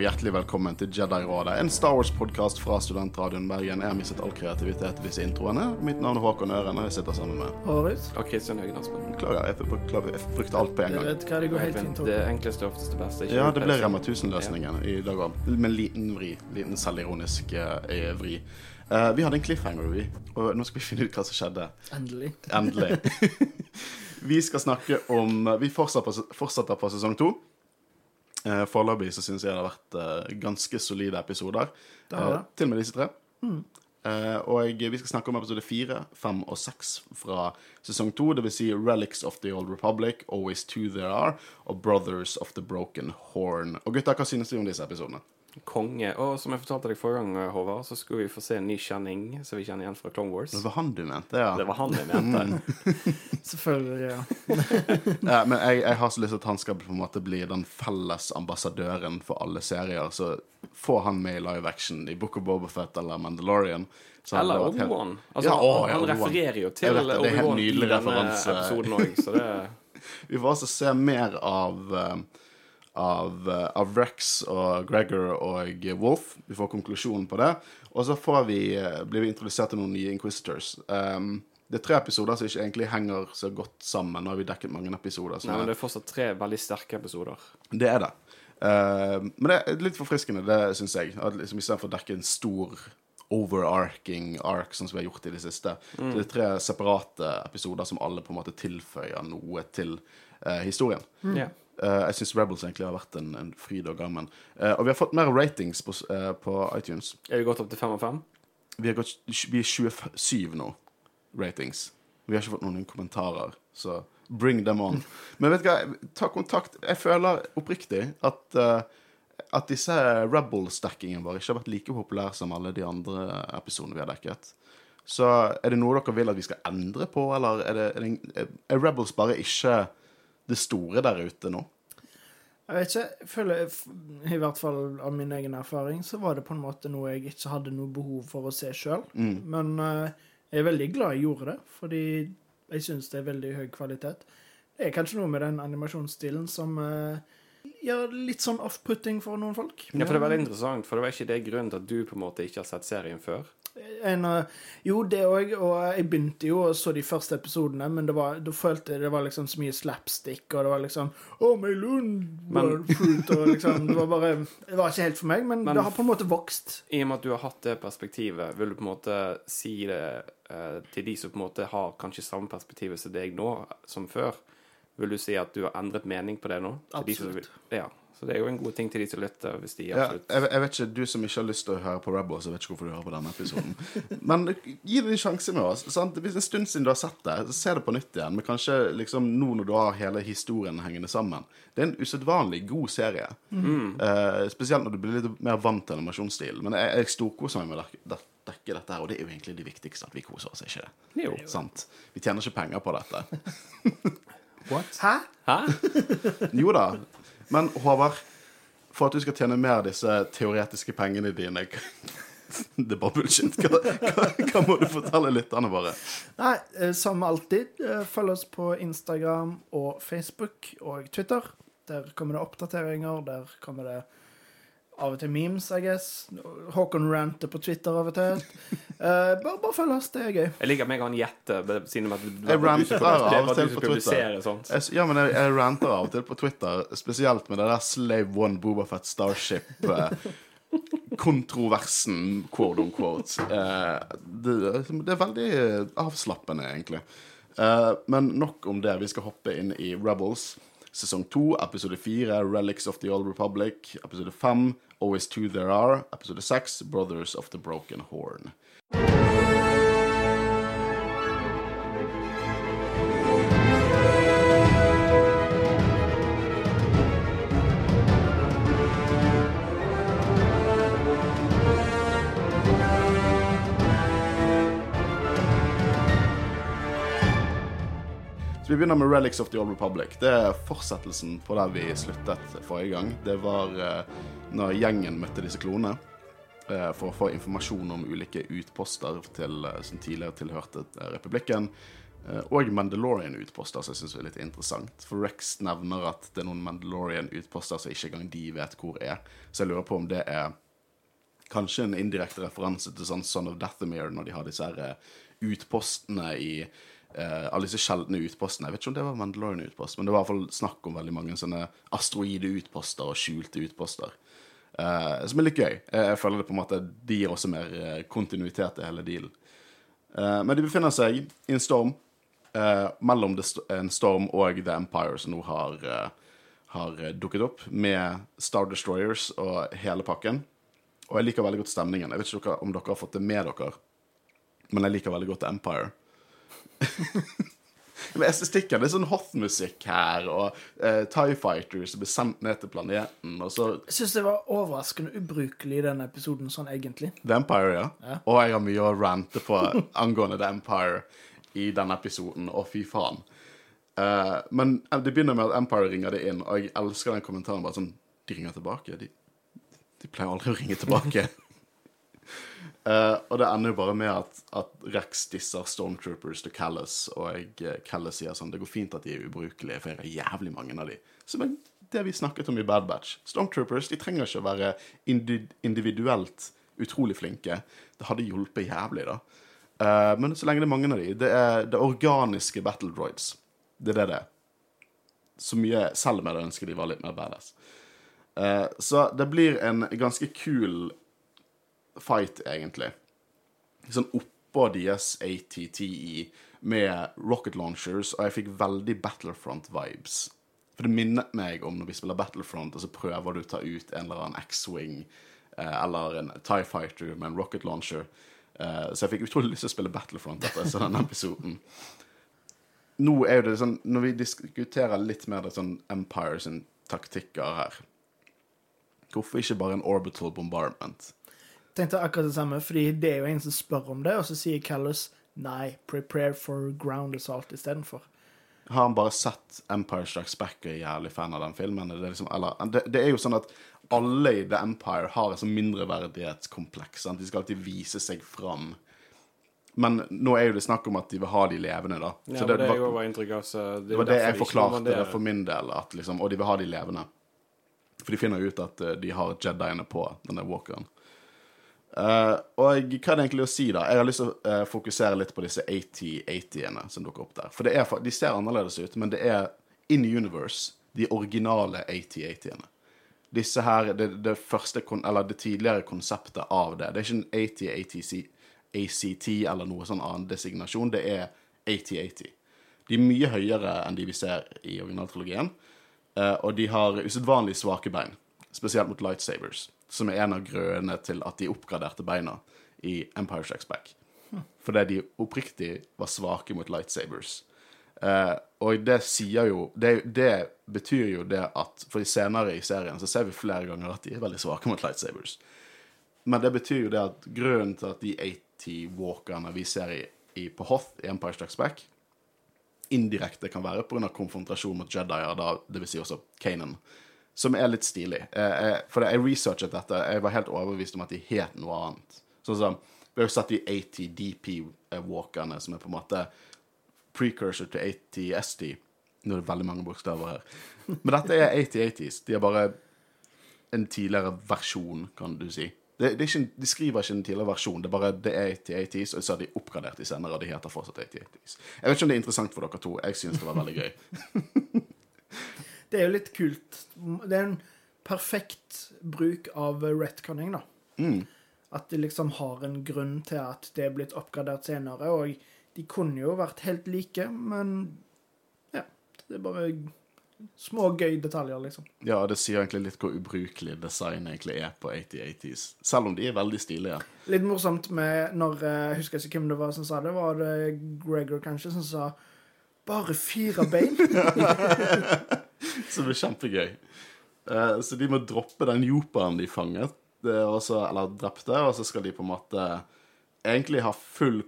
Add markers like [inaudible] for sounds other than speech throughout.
Og hjertelig velkommen til Jedi-rådet, en Star Wars-podkast fra Studentradioen Bergen. Jeg har mistet all kreativitet i disse introene. Mitt navn er Håkon Øren, og jeg sitter sammen med Hårus. Og Kristian Høgen Aspen. Beklager, jeg bruk- Klager, jeg brukte alt på en gang. vet hva, det går helt fint. Det enkleste og oftest det beste. Ikke Ja, det ble. Rema 1000-løsningen i dag òg, med liten vri. Liten selvironisk uh, vri. Uh, vi hadde en cliffhanger, vi, og nå skal vi finne ut hva som skjedde. Endelig. Endelig. [laughs] vi skal snakke om Vi fortsetter på, fortsetter på sesong to. Eh, Foreløpig så syns jeg det har vært eh, ganske solide episoder. Eh, til og med disse tre. Eh, og vi skal snakke om episode fire, fem og seks fra sesong to. Det vil si Relics of the Old Republic, Always Two There Are og Brothers of the Broken Horn. Og gutter, hva synes du om disse episodene? Konge. Og som jeg fortalte deg forrige gang, Håvard, så skulle vi få se en ny kjenning som vi kjenner igjen fra Clone Wars. Det var han du mente, ja. Det var han jeg mente. [laughs] Selvfølgelig, ja. [laughs] Ja, men jeg, jeg har så lyst til at han skal på en måte bli den felles ambassadøren for alle serier. Så få han med i live action i Book of Bobafett eller Mandalorian. så Eller Obi-Wan. helt- Altså, Ja, å, ja, han refererer jo til Obi-Wan i denne referanse. episoden òg, så det [laughs] Vi får altså se mer av eh, av, eh, av Rex og Gregor og Wolf. Vi får konklusjonen på det. Og så får vi, eh, blir vi introdusert til noen nye Inquisitors. Um, det er tre episoder som ikke egentlig henger så godt sammen. Nå har vi dekket mange episoder. Nei, men det er fortsatt tre veldig sterke episoder. Det er det. Uh, men det er litt forfriskende, det syns jeg. At liksom Istedenfor å dekke en stor overarching arc, sånn som vi har gjort i det siste. Så det er tre separate episoder som alle på en måte tilføyer noe til uh, historien. Ja. Eh, jeg syns Rebels egentlig har vært en, en fryd og gammen. Uh, og vi har fått mer ratings på, eh, på iTunes. Er vi gått opp til fem og fem? Vi, har gått, vi er 27 nå, ratings. Vi har ikke fått noen kommentarer, så bring them on. [laughs] Men vet du hva, ta kontakt. Jeg føler oppriktig at, at disse Rebel-stackingen vår ikke har vært like populær som alle de andre episodene vi har dekket. Så er det noe dere vil at vi skal endre på, eller er, det, er, det, er Rebels bare ikke det store der ute nå? Jeg vet ikke, jeg føler, i hvert fall av min egen erfaring, så var det på en måte noe jeg ikke hadde noe behov for å se sjøl. Men uh, jeg er veldig glad jeg gjorde det, fordi jeg syns det er veldig høy kvalitet. Det er kanskje noe med den animasjonsstilen som uh, gjør litt sånn off-putting for noen folk. Ja, for det er veldig interessant, for det var ikke det grunnen til at du på en måte ikke har sett serien før. En, eh, jo, det òg, og jeg begynte jo og så de første episodene, men det var, da følte jeg det var liksom så mye slapstick, og det var liksom Oh, my lund, fruit, og liksom Det var bare Det var ikke helt for meg, men, Men- det har på en måte vokst. I og med at du har hatt det perspektivet, vil du på en måte si det eh, til de som på en måte har kanskje samme perspektivet som deg nå, som før? Vil du si at du har endret mening på det nå? Absolutt. de vil- ja. Så det er jo en god ting til de som lytter, hvis de Ja, absolutt jeg, jeg vet ikke, Du som ikke har lyst til å høre på Rebels, jeg vet ikke hvorfor du hører på denne episoden. [laughs] Men gi det en sjanse med oss. Sant? Hvis en stund siden du har sett det, så se det på nytt igjen. Men kanskje liksom nå når du har hele historien hengende sammen. Det er en usedvanlig god serie. Eh, spesielt når du blir litt mer vant til animasjonsstilen. Men jeg, jeg storkoser meg med å dekke, dekke dette her, og det er jo egentlig det viktigste, at vi koser oss, ikke det? Jo. Sant? Vi tjener ikke penger på dette. [laughs] Hæ? Hæ? Jo da. Men Håvard, for at du skal tjene mer av disse teoretiske pengene dine [laughs] Det er bare bullshit. Hva, hva, hva må du fortelle lytterne våre? Nei, eh, som alltid, eh, følg oss på Instagram og Facebook og Twitter. Der kommer det oppdateringer, der kommer det av og til memes, I guess. Håkon ranter på Twitter av og til. Uh, bare, bare følg oss, det er gøy. Jeg liker meg og han Jette, siden at du, Jeg ranter av og til på Twitter. sånt. Jeg, ja, men jeg, jeg ranter av og til på Twitter, spesielt med det der Slave One Bobafett Starship-kontroversen, quote on quote. Eh, det, det er veldig avslappende, egentlig. Eh, men nok om det. Vi skal hoppe inn i Rebels. Sesong to, episode fire, Relics of the Old Republic. Episode fem, Always Two There Are. Episode seks, Brothers of the Broken Horn. Vi begynner med Relics of the Old Republic. Det er fortsettelsen på der vi sluttet forrige gang. Det var eh, når gjengen møtte disse klonene eh, for å få informasjon om ulike utposter til, eh, som tidligere tilhørte eh, republikken. Eh, Og Mandalorian-utposter, som jeg syns er litt interessant. For Rex nevner at det er noen Mandalorian-utposter som ikke engang de vet hvor er. Så jeg lurer på om det er kanskje en indirekte referanse til sånn Son of Dathomir, når de har disse her eh, utpostene i eh, Alle disse sjeldne utpostene. Jeg vet ikke om det var Mandalorian-utpost, men det var i hvert fall snakk om veldig mange sånne asteroide-utposter og skjulte utposter. Eh, som er litt gøy. Jeg, føler det på en måte De gir også mer eh, kontinuitet til hele dealen. Eh, men de befinner seg i en storm eh, mellom st en storm og The Empire, som nå har, eh, har dukket opp, med Star Destroyers og hele pakken. Og jeg liker veldig godt stemningen. Jeg vet ikke om dere har fått det med dere, men jeg liker veldig godt The Empire. [laughs] Men estetikken, Det er sånn Hoth-musikk her, og uh, Tie Fighters blir sendt ned til planeten, og så Jeg syns det var overraskende ubrukelig i den episoden, sånn egentlig. The Empire, ja. Ja. Og jeg har mye å rante på [laughs] angående The Empire i denne episoden, og fy faen. Uh, men det begynner med at Empire ringer det inn, og jeg elsker den kommentaren. bare sånn, De ringer tilbake. De, de pleier aldri å ringe tilbake. [laughs] Eh, og det ender jo bare med at, at Rex disser Stormtroopers til Callas, og jeg, eh, Callas sier sånn Det går fint at de er ubrukelige, for jeg har jævlig mange av de. Som er det vi snakket om i Bad Batch. Stormtroopers de trenger ikke å være indi individuelt utrolig flinke. Det hadde hjulpet jævlig, da. Uh, men så lenge det er mange av de, det er det organiske battle droids. Det er det det er. Så mye, selv om jeg ønsket de var litt mer badass. Så det blir en ganske kul fight, egentlig. Sånn oppå deres ATTE med rocket launchers, og jeg fikk veldig Battlefront-vibes. For det minnet meg om når vi spiller Battlefront, og så prøver du å ta ut en eller annen X-Wing eh, eller en TIE Fighter med en rocket launcher. Eh, så jeg fikk utrolig lyst til å spille Battlefront etter jeg [laughs] så denne episoden. Nå er jo det sånn, Når vi diskuterer litt mer det sånn Empire sin taktikker her Hvorfor ikke bare en orbital bombardment? Tenkte akkurat det samme, fordi det er jo en som spør om det, og så sier Callus nei, prepare for ground assault istedenfor. Har han bare sett Empire Strikes Back og er jævlig fan av den filmen? Det er, liksom, eller, det, det er jo sånn at alle i The Empire har et sånn mindreverdighetskompleks. Sant? De skal alltid vise seg fram. Men nå er jo det snakk om at de vil ha de levende, da. Ja, Så det, det var, var inntrykk av. Så det, var det jeg forklarte det for min del, at liksom, og de vil ha de levende. For de finner ut at eh, de har Jediene på denne walkeren. Eh, og hva er det egentlig å si, da? Jeg har lyst til å uh, fokusere litt på disse 80-80-ene som dukker opp der. For er, de ser annerledes ut, men det er in universe de originale 80-80-ene. Disse her, det, det første, eller det tidligere konseptet av det. Det er ikke en 80-ATC ACT eller noe sånn annen designasjon. Det er 80-80. De er mye høyere enn de vi ser i originaltrilogien. Uh, og de har usedvanlig svake bein, spesielt mot lightsabers, som er en av grunnene til at de oppgraderte beina i Empire Strikes Back. Fordi de oppriktig var svake mot lightsabers. Eh, og det sier jo det, det betyr jo det at For senere i serien så ser vi flere ganger at de er veldig svake mot lightsabers. Men det betyr jo det at grunnen til at de 80-walkerne vi ser i, i, på Hoth i Empire Strikes Back, indirekte kan være pga. konfrontasjon mot Jedier, dvs. si også Kanan, som er litt stilig. Eh, eh, for jeg researchet dette, jeg var helt overbevist om at de het noe annet. Sånn som, Vi har jo sett de 80 DP-walkerne, som er på en måte precursor til 80 SD. Nå er det veldig mange bokstaver her. Men dette er 8080s. De er bare en tidligere versjon, kan du si. Det, det ikke, de skriver ikke en tidligere versjon, det er bare det er 8080s, og så har de oppgradert de senere, og de heter fortsatt 8080s. Jeg vet ikke om det er interessant for dere to. Jeg synes det var veldig gøy. [laughs] Det er jo litt kult. Det er en perfekt bruk av retconning, da. Mm. At de liksom har en grunn til at det er blitt oppgradert senere, og de kunne jo vært helt like, men ja. Det er bare små, gøy detaljer, liksom. Ja, det sier egentlig litt hvor ubrukelig design egentlig er på 8080s. Selv om de er veldig stilige. Litt morsomt med når Jeg husker ikke hvem det var som sa det. Var det Gregor, kanskje, som sa bare fire bein? [laughs] [laughs] [laughs] Det blir kjempegøy. Uh, så de må droppe den joperen de fanget, er også, eller drepte, og så skal de på en måte egentlig ha full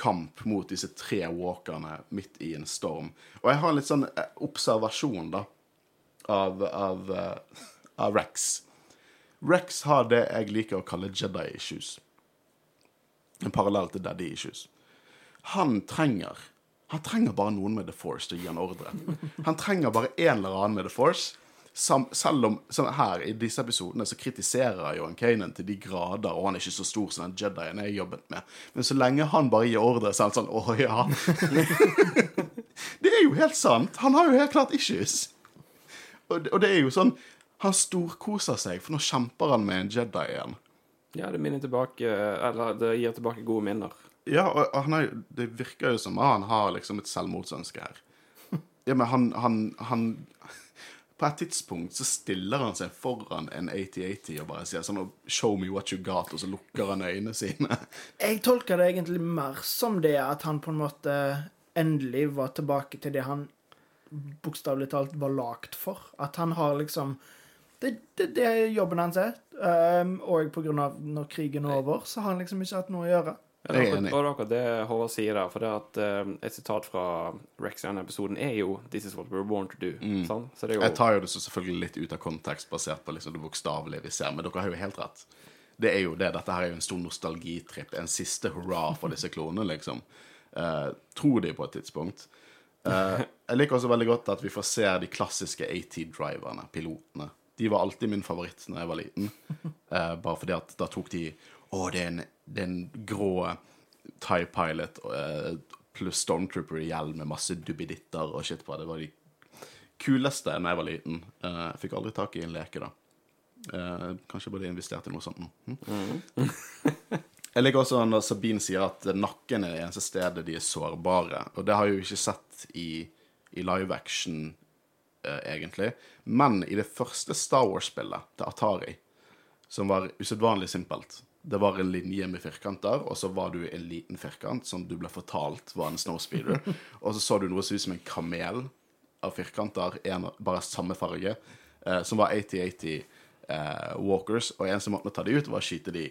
kamp mot disse tre walkerne midt i en storm. Og jeg har en litt sånn eh, observasjon, da, av, av, uh, av Rex. Rex har det jeg liker å kalle Jedi issues. En parallell til Daddy issues. Han trenger Han trenger bare noen med The Force til å gi han ordre. Han trenger bare en eller annen med The Force. Selv om her i disse episodene så kritiserer jeg Johan Kanan til de grader, og han er ikke så stor som den Jedien jeg jobbet med. Men så lenge han bare gir ordre, så er han sånn Å ja. [laughs] det er jo helt sant. Han har jo helt klart issues. Og, og det er jo sånn Han storkoser seg, for nå kjemper han med en Jedi igjen. Ja, det minner tilbake Eller det gir tilbake gode minner. Ja, og han er, det virker jo som han har liksom et selvmordsønske her. [laughs] Ja, men han, han, han På et tidspunkt så stiller han seg foran en 8080 og bare sier sånn Show me what you got, og så lukker han øynene sine. [laughs] Jeg tolker det egentlig mer som det at han på en måte endelig var tilbake til det han bokstavelig talt var lagd for. At han har liksom Det, det, det er jobben hans er. Um, og på grunn av når krigen er over, så har han liksom ikke hatt noe å gjøre. Det Jeg er enig. det er akkurat det Håvard sier der. For det at eh, et sitat fra Rex i denne episoden er jo 'This is what we were born to do'. sant? Så det er jo Jeg tar jo det så selvfølgelig litt ut av kontekst, basert på liksom det bokstavelige vi ser, men dere har jo helt rett. Det er jo det. Dette her er jo en stor nostalgitripp. En siste hurra for disse klonene, liksom. Uh, tror de på et tidspunkt. Uh, [laughs] jeg liker også veldig godt at vi får se de klassiske AT-driverne, pilotene. De var alltid min favoritt da jeg var liten. Uh, bare fordi at da tok de Å, det er en, det er en grå Tie Pilot eh, pluss Stormtrooper i hjelm med masse dubbeditter og shit på. Det var de kuleste da jeg var liten. Eh, Jeg fikk aldri tak i en leke, da. Eh, kanskje burde jeg investert i noe sånt nå. Hm? [laughs] Jeg liker også når Sabine sier at nakken er det eneste stedet de er sårbare. Og det har jeg jo ikke sett i, i live action, eh, egentlig. Men i det første Star Wars-spillet til Atari, som var usedvanlig simpelt Det var en linje med firkanter, og så var du en liten firkant som du ble fortalt var en snowspeeder. [laughs] og så så du noe som ut som en kamel av firkanter, en, bare samme farge, eh, som var 80-80 eh, walkers. Og eneste måten å ta de ut, var å skyte de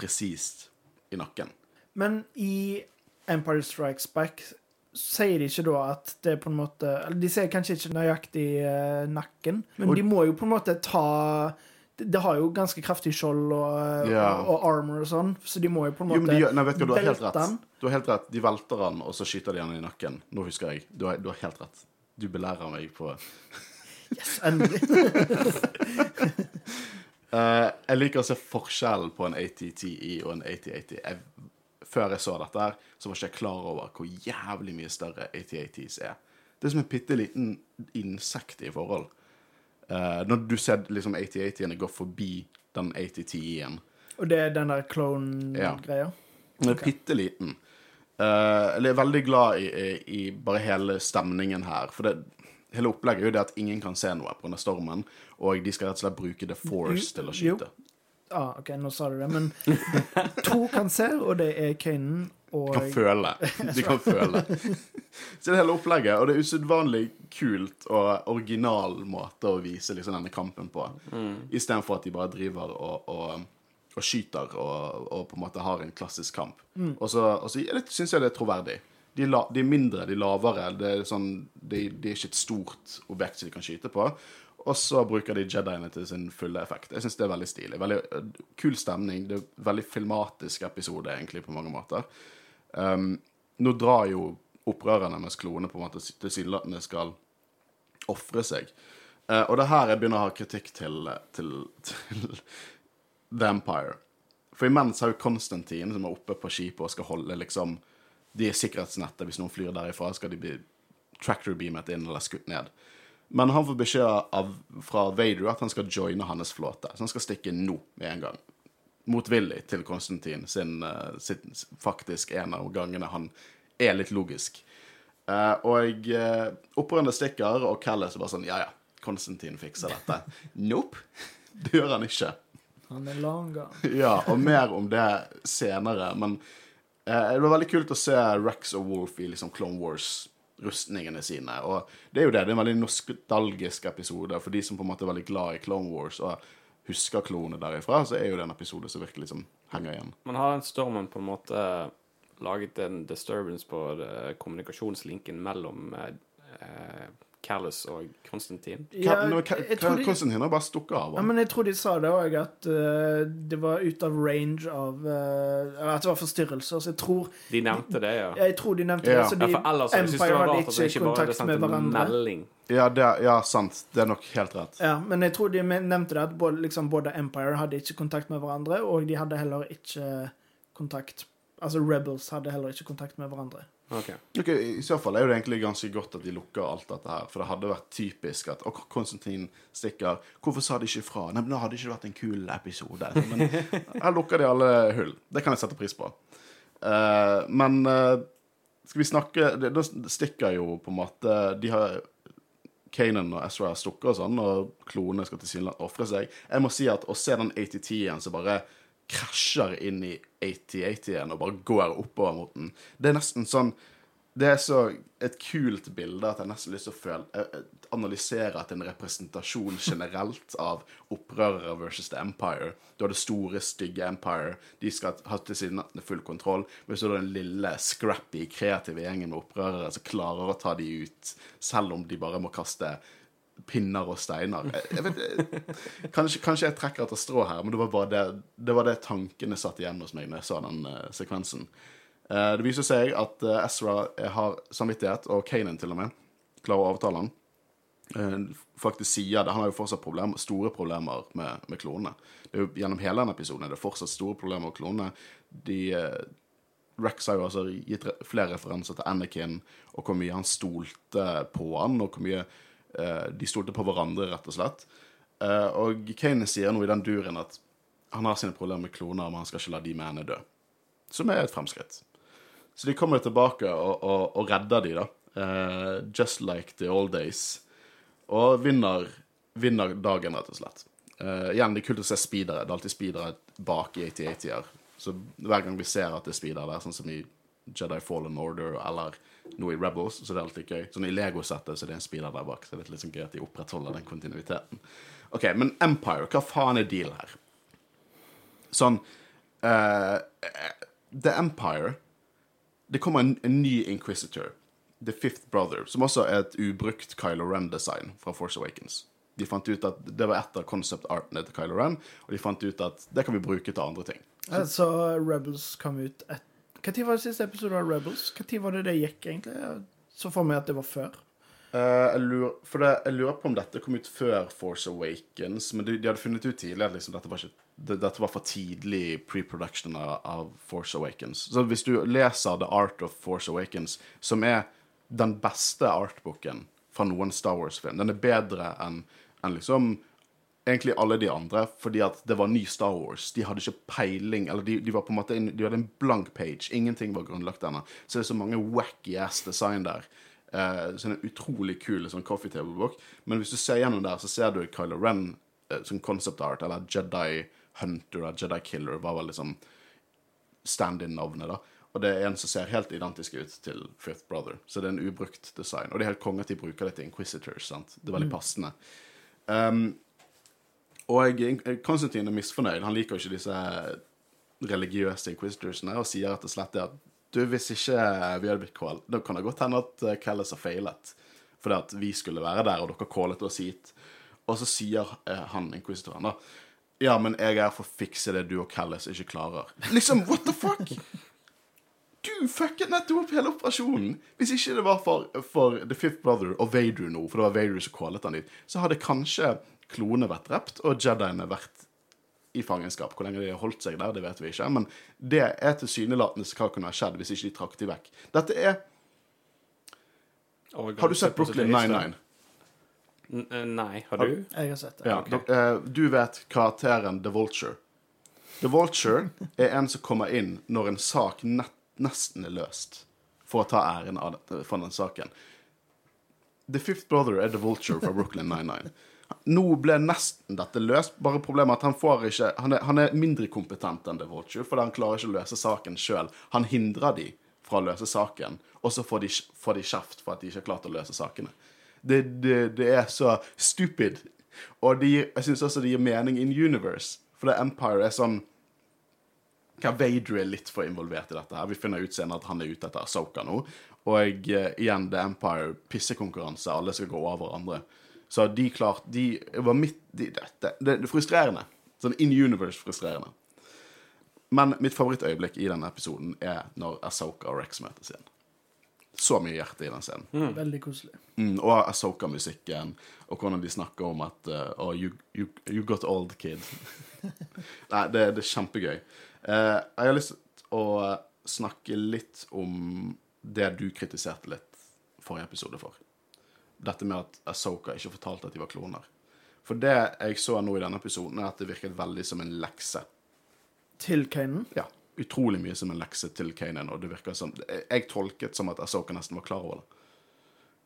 presist i nakken. Men i Empire Strikes Back sier de ikke da at det er på en måte de sier kanskje ikke nøyaktig eh, nakken, men Og- de må jo på en måte ta det, har jo ganske kraftig skjold og, Ja. og, og armor og sånn, så de må jo på en Jo, måte men de, nei, vet du, du har helt rett. den. Du har helt rett. De velter han, og så skyter de han i nakken. Nå husker jeg. Du har, du har helt rett. Du belærer meg på Yes, endelig. uh, [laughs] Jeg liker å se forskjellen på en ATTE og en AT80. Jeg, før jeg så dette, her, så var ikke jeg klar over hvor jævlig mye større AT80s er. Det er som en bitte liten insekt i forhold. Eh, når du ser liksom AT80-ene gå forbi den 8010-en. Og det er den der clone-greia. Ja. Den er bitte liten. Uh, jeg er veldig glad i, i, bare hele stemningen her. For det, hele opplegget er jo det at ingen kan se noe pga. stormen, og de skal rett og slett bruke The Force til å Jo. Ah, OK, nå sa du det, men to kan se, og det er Kanan og kan føle. De kan føle. Så det hele opplegget, og det er usedvanlig kult og original måte å vise liksom denne kampen på. Istedenfor at de bare driver og, og, og skyter og, og på en måte har en klassisk kamp. Og så, og så syns jeg det er troverdig. De, la, de er mindre, de er lavere. Det er, sånn, de, de er ikke et stort objekt som de kan skyte på. Og så bruker de Jediene til sin fulle effekt. Jeg syns det er veldig stilig. Veldig øh, kul stemning. Det er en veldig filmatisk episode, egentlig, på mange måter. Um, nå drar jo opprørerne mens kloene på en måte tilsynelatende skal ofre seg. Uh, og det er her jeg begynner å ha kritikk til, til, til The Empire. For imens har jo Konstantin, som er oppe på skipet og skal holde liksom De er sikkerhetsnettet. Hvis noen flyr derifra, skal de bli tractor-beamet inn eller skutt ned. Men han får beskjed av, fra Vader at han skal joine hans flåte. Så han skal stikke nå med en gang. Motvillig til Konstantin sin, eh, sin faktisk en av gangene han er litt logisk. Uh, og uh, opprørende stikker, og Callis er bare sånn Ja, ja, Konstantin fikser dette. [laughs] nope. Det gjør han ikke. Han er langa. [laughs] Ja, og mer om det senere. Men uh, det var veldig kult å se Rex og Wolf i liksom Clone Wars-rustningene sine. Og det er jo det. Det er en veldig nostalgisk episode. For de som på en måte er veldig glad i Clone Wars og husker klonene derifra, så er jo det en episode som virkelig liksom henger igjen. Man har den stormen på en måte laget en disturbance på kommunikasjonslinken mellom eh, eh, Callus og Konstantin. Ja, de- Konstantin har bare stukket av. Ja, men jeg tror de sa det òg, at uh, det var ut av range av uh, At det var forstyrrelser. Så jeg tror, De nevnte det, ja. jeg tror de nevnte Ja. det. Så de, ja, ellers Empire hadde ikke ikke kontakt med hverandre. melding. Ja, det, ja, sant. Det er nok helt rett. Ja, men jeg tror de nevnte det at både, liksom, både Empire hadde ikke kontakt med hverandre, og de hadde heller ikke kontakt Altså Rebels hadde heller ikke kontakt med hverandre. Ok. Okay, I så fall er det egentlig ganske godt at de lukker alt dette her. For det hadde vært typisk at Og Konstantin stikker. Hvorfor sa de ikke fra? Nei, men Da hadde det ikke vært en kul episode. Men [laughs] her lukker de alle hull. Det kan jeg sette pris på. Uh, men uh, skal vi snakke Da stikker jo på en måte De har Kanan og Ezra stukket og sånn, og klonene skal tilsynelatende ofre seg. Jeg må si at å se den ATT-en som bare krasjer inn i 8080-en og bare går oppover mot den, det er nesten sånn Det er så et kult bilde at jeg nesten lyst til å føle, eh, eh, analysere at en representasjon generelt av opprørere versus The Empire. Du har det store, stygge Empire. De skal ha til siden full kontroll. Men så er det den lille, scrappy, kreative gjengen med opprørere som klarer å ta de ut, selv om de bare må kaste pinner og steiner. Jeg, vet, kanskje, kanskje jeg trekker etter strå her, men det var bare det, det, var det tankene satt igjen hos meg når jeg så den uh, sekvensen. Uh, det viser seg at uh, Ezra har samvittighet, og Kanan til og med, klarer å overtale han. Faktisk sier det. Han har jo fortsatt problem, store problemer med, med klonene. Gjennom hele denne episoden er det fortsatt store problemer med klonene. De Rex har jo altså gitt flere referanser til Anakin, og hvor mye han stolte på han, og hvor mye de stolte på hverandre, rett og slett. Eh, og Kane sier nå i den duren at han har sine problemer med kloner, men han skal ikke la de mennene dø. Som er et fremskritt. Så de kommer tilbake og, og, og redder de, da. Eh, just like the old days. Og vinner, vinner dagen, rett og slett. Uh, igjen, det er kult å se speedere. Det er alltid speedere bak i 8080-er. Så hver gang vi ser at det er speedere der, sånn som i Jedi Fallen Order eller noe i Rebels, så det er alltid gøy. Sånn i Lego-settet så det en speeder der bak, så det er litt sånn gøy at de opprettholder den kontinuiteten. OK, men Empire, hva faen er deal her? Sånn uh, The Empire Det kommer en, en ny Inquisitor, The Fifth Brother, som også er et ubrukt Kylo Ren-design fra Force Awakens. De fant ut at Det var et av concept artene til Kylo Ren, og de fant ut at det kan vi bruke til andre ting. Så Rebels kom ut et Når var det siste episode av Rebels? Når var det det gikk, egentlig? Så for meg at det var før. Uh, jeg, lurer, for det, jeg lurer på om dette kom ut før Force Awakens, men de, de hadde funnet ut tidlig at liksom, dette, var ikke, det, dette var for tidlig pre-production av, av Force Awakens. Så hvis du leser The Art of Force Awakens, som er den beste artbooken fra noen Star Wars-film, den er bedre enn enn liksom egentlig alle de andre, fordi at det var ny Star Wars. De hadde ikke peiling, eller de, de var på en måte en, de hadde en blank page. Ingenting var grunnlagt ennå. Så det er så mange wacky ass design der. Eh, sånn en utrolig kul sånn coffee table-bok. Men hvis du ser gjennom der, så ser du Kylo Ren eh, som concept art, eller Jedi Hunter eller Jedi Killer var vel liksom stand-in-navnet, da. Og det er en som ser helt identisk ut til Fifth Brother. Så det er en ubrukt design. Og det er helt konge at de bruker det til Inquisitors. sant? Det er veldig passende. Um, og Konstantin er misfornøyd. Han liker jo ikke disse religiøse inquisitorsene og sier rett og slett det at du, hvis ikke vi hadde blitt call, da kan det godt hende at Kellis har feilet. Fordi at vi skulle være der, og dere callet oss hit. Og så sier eh, han inquisitoren da Ja, men jeg er for å fikse det du og Kellis ikke klarer. Liksom, what the fuck? Du fucket nettopp opp hele operasjonen! Hvis ikke det var for, for The Fifth Brother og Vader nå, for det var Vader som callet han dit, så hadde kanskje klonene vært drept, og Jediene vært i fangenskap. Hvor lenge de har holdt seg der, det vet vi ikke. Men det er tilsynelatende hva kunne ha skjedd hvis ikke de trakk de vekk. Dette er Og- Har du sett Brooklyn 99? N- eh, Nei. Har du? Jeg har sett det. Ja. okay. eh, Du vet karakteren The Vulture. The Vulture [laughs] er en som kommer inn når en sak nesten er løst, for å ta æren av dette, for den saken. The Fifth Brother er The Vulture fra Brooklyn 99. Nå ble nesten dette løst, bare problemet at han får ikke Han er, han er mindre kompetent enn The Vulture, fordi han klarer ikke å løse saken sjøl. Han hindrer de fra å løse saken, og så får de, får de kjeft for at de ikke har klart å løse sakene. Det, det, det er så stupid. Og de, jeg syns også det gir mening in universe, for det Empire er sånn hva Vader er litt for involvert i dette. her. Vi finner ut senere at han er ute etter Soka nå. Og eh, igjen The Empire, pissekonkurranse, alle skal gå over hverandre. Så de klart De var midt i det, det, er frustrerende. Sånn in universe frustrerende. Men mitt favorittøyeblikk i denne episoden er når Asoka og Rex møtes igjen. Så mye hjerte i den scenen. Veldig koselig. Mm, og Asoka-musikken, og hvordan de snakker om at uh, oh, you, you, you got old, kid. [laughs] Nei, det, det er kjempegøy. Uh, jeg har lyst til å snakke litt om det du kritiserte litt forrige episode for. Dette med at Asoka ikke fortalte at de var kloner. For det jeg så nå i denne episoden, er at det virket veldig som en lekse. Til Kanan. Ja, utrolig mye som en lekse til Kanan, og det virker som Jeg tolket som at Asoka nesten var klar over det.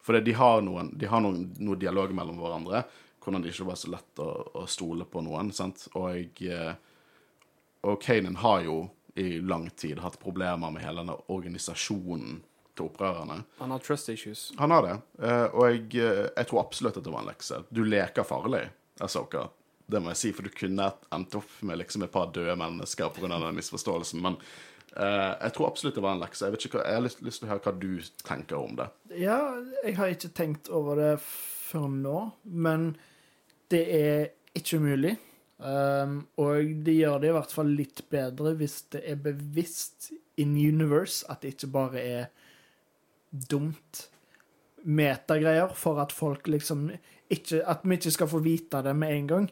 For de har noen, de har noen, noen dialog mellom hverandre, hvordan det ikke var så lett å, å stole på noen. sant? Og, eh, og Kanan har jo i lang tid hatt problemer med hele denne organisasjonen til opprørerne. Han har trust issues. Han har det, eh, og jeg, eh, jeg tror absolutt at det var en lekse. Du leker farlig, Asoka. Det må jeg si, for du kunne endt opp med liksom et par døde mennesker pga. den misforståelsen. Men Uh, jeg tror absolutt det var en lekse. Jeg, vet ikke hva, jeg har lyst, lyst til å høre hva du tenker om det. Ja, jeg har ikke tenkt over det før nå, men det er ikke umulig. Um, og det gjør det i hvert fall litt bedre hvis det er bevisst in universe, at det ikke bare er dumt metagreier for at folk liksom ikke, At vi ikke skal få vite det med en gang.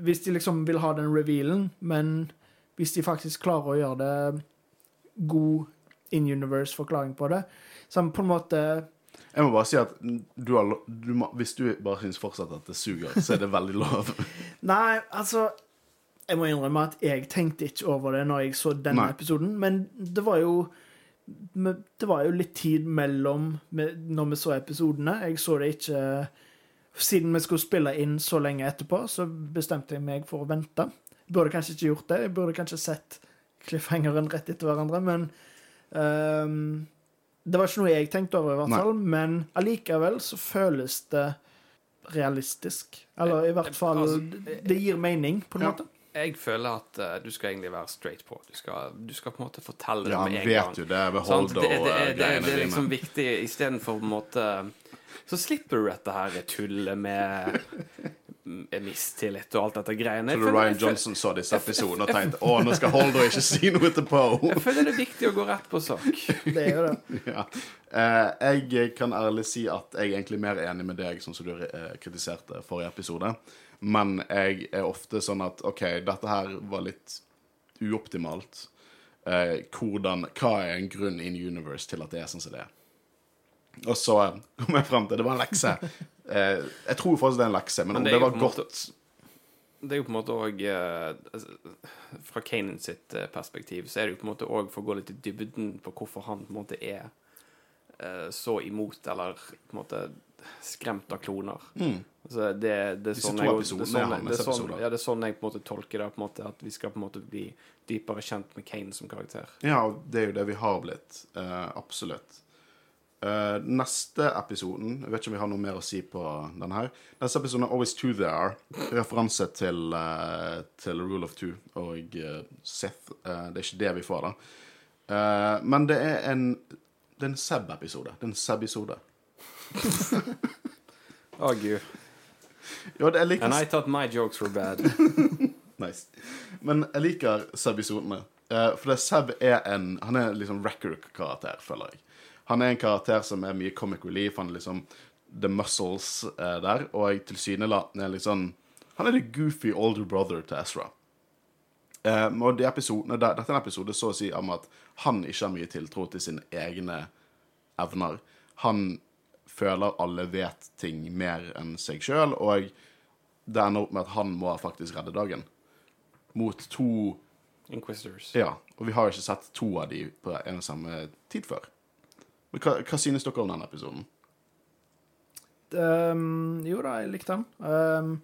Hvis de liksom vil ha den revealen, men hvis de faktisk klarer å gjøre det god in universe-forklaring på det, så på en måte Jeg må bare si at du har, du må, hvis du bare syns fortsatt at det suger, så er det veldig lov. [laughs] Nei, altså Jeg må innrømme at jeg tenkte ikke over det når jeg så denne Nei. episoden, men det var jo Det var jo litt tid mellom når vi så episodene. Jeg så det ikke Siden vi skulle spille inn så lenge etterpå, så bestemte jeg meg for å vente. Jeg burde kanskje ikke gjort det. Jeg burde kanskje sett cliffhangeren rett etter hverandre, men um, Det var ikke noe jeg tenkte over, i hvert Nei. fall. Men allikevel så føles det realistisk. Eller i hvert fall Altså, Det gir mening, på en Ja. måte. Jeg føler at uh, du skal egentlig være straight på. Du skal, du skal på en måte fortelle det Ja, med han en vet gang. jo det ved Sant? Det, det, det, det, greiene det er liksom viktig istedenfor på en måte Så slipper du dette her tullet med mistillit og alt dette greiene. Tror du Ryan Johnson så disse episodene og tenkte å, nå skal Holder ikke si noe til Poe? jeg føler det er viktig å gå rett på sak. Det er jo det. [laughs] ja. eh, jeg kan ærlig si at jeg er egentlig mer enig med deg, sånn som du eh, kritiserte forrige episode. Men jeg er ofte sånn at OK, dette her var litt uoptimalt. Eh, hvordan, hva er en grunn in universe til at det er sånn som det er? Og så kom jeg frem til det var en lekse. [laughs] Eh, jeg tror faktisk det er en lekse, men, Men det det, var godt. måte- Det er jo på en måte òg Fra Kanan sitt eh, perspektiv så er det jo på en måte òg for å gå litt i dybden på hvorfor han på en måte er eh, så imot, eller på en måte skremt av kloner. Altså, det, det er sånn jeg, det, episodene er sånn, det, er sånn, ja, det er sånn jeg på en måte tolker det. På en måte, at vi skal på en måte bli dypere kjent med Kane som karakter. Ja, det er jo det vi har blitt. Uh, absolutt. Uh, neste episoden Jeg vet ikke om vi har noe mer å si på denne. her. Neste episoden er Always Two There. Referanse til, uh, til Rule of Two og uh, Sith. Det er ikke det vi får, da. Men det er en Det er en Seb-episode. Det er en Seb-episode. Å, gud. Jo, det, jeg liker And I thought my jokes were bad. [laughs] Nice. Men jeg liker Seb-episodene. Uh, for det Seb er en Han er liksom record-karakter, føler jeg. Han er en karakter som er mye comic relief. Han er liksom the muscles eh, der. Og tilsynelatende er sånn Han er the goofy older brother til Ezra. Eh, og de episodene der, Dette er en episode så å si om at han ikke har mye tiltro til sine egne evner. Han føler alle vet ting mer enn seg sjøl, og det ender opp med at han må faktisk redde dagen. Mot to Inquisitors. Ja, og vi har ikke sett to av de på en og samme tid før. Men hva, hva synes dere om denne episoden? Um, jo da, jeg likte den. Um,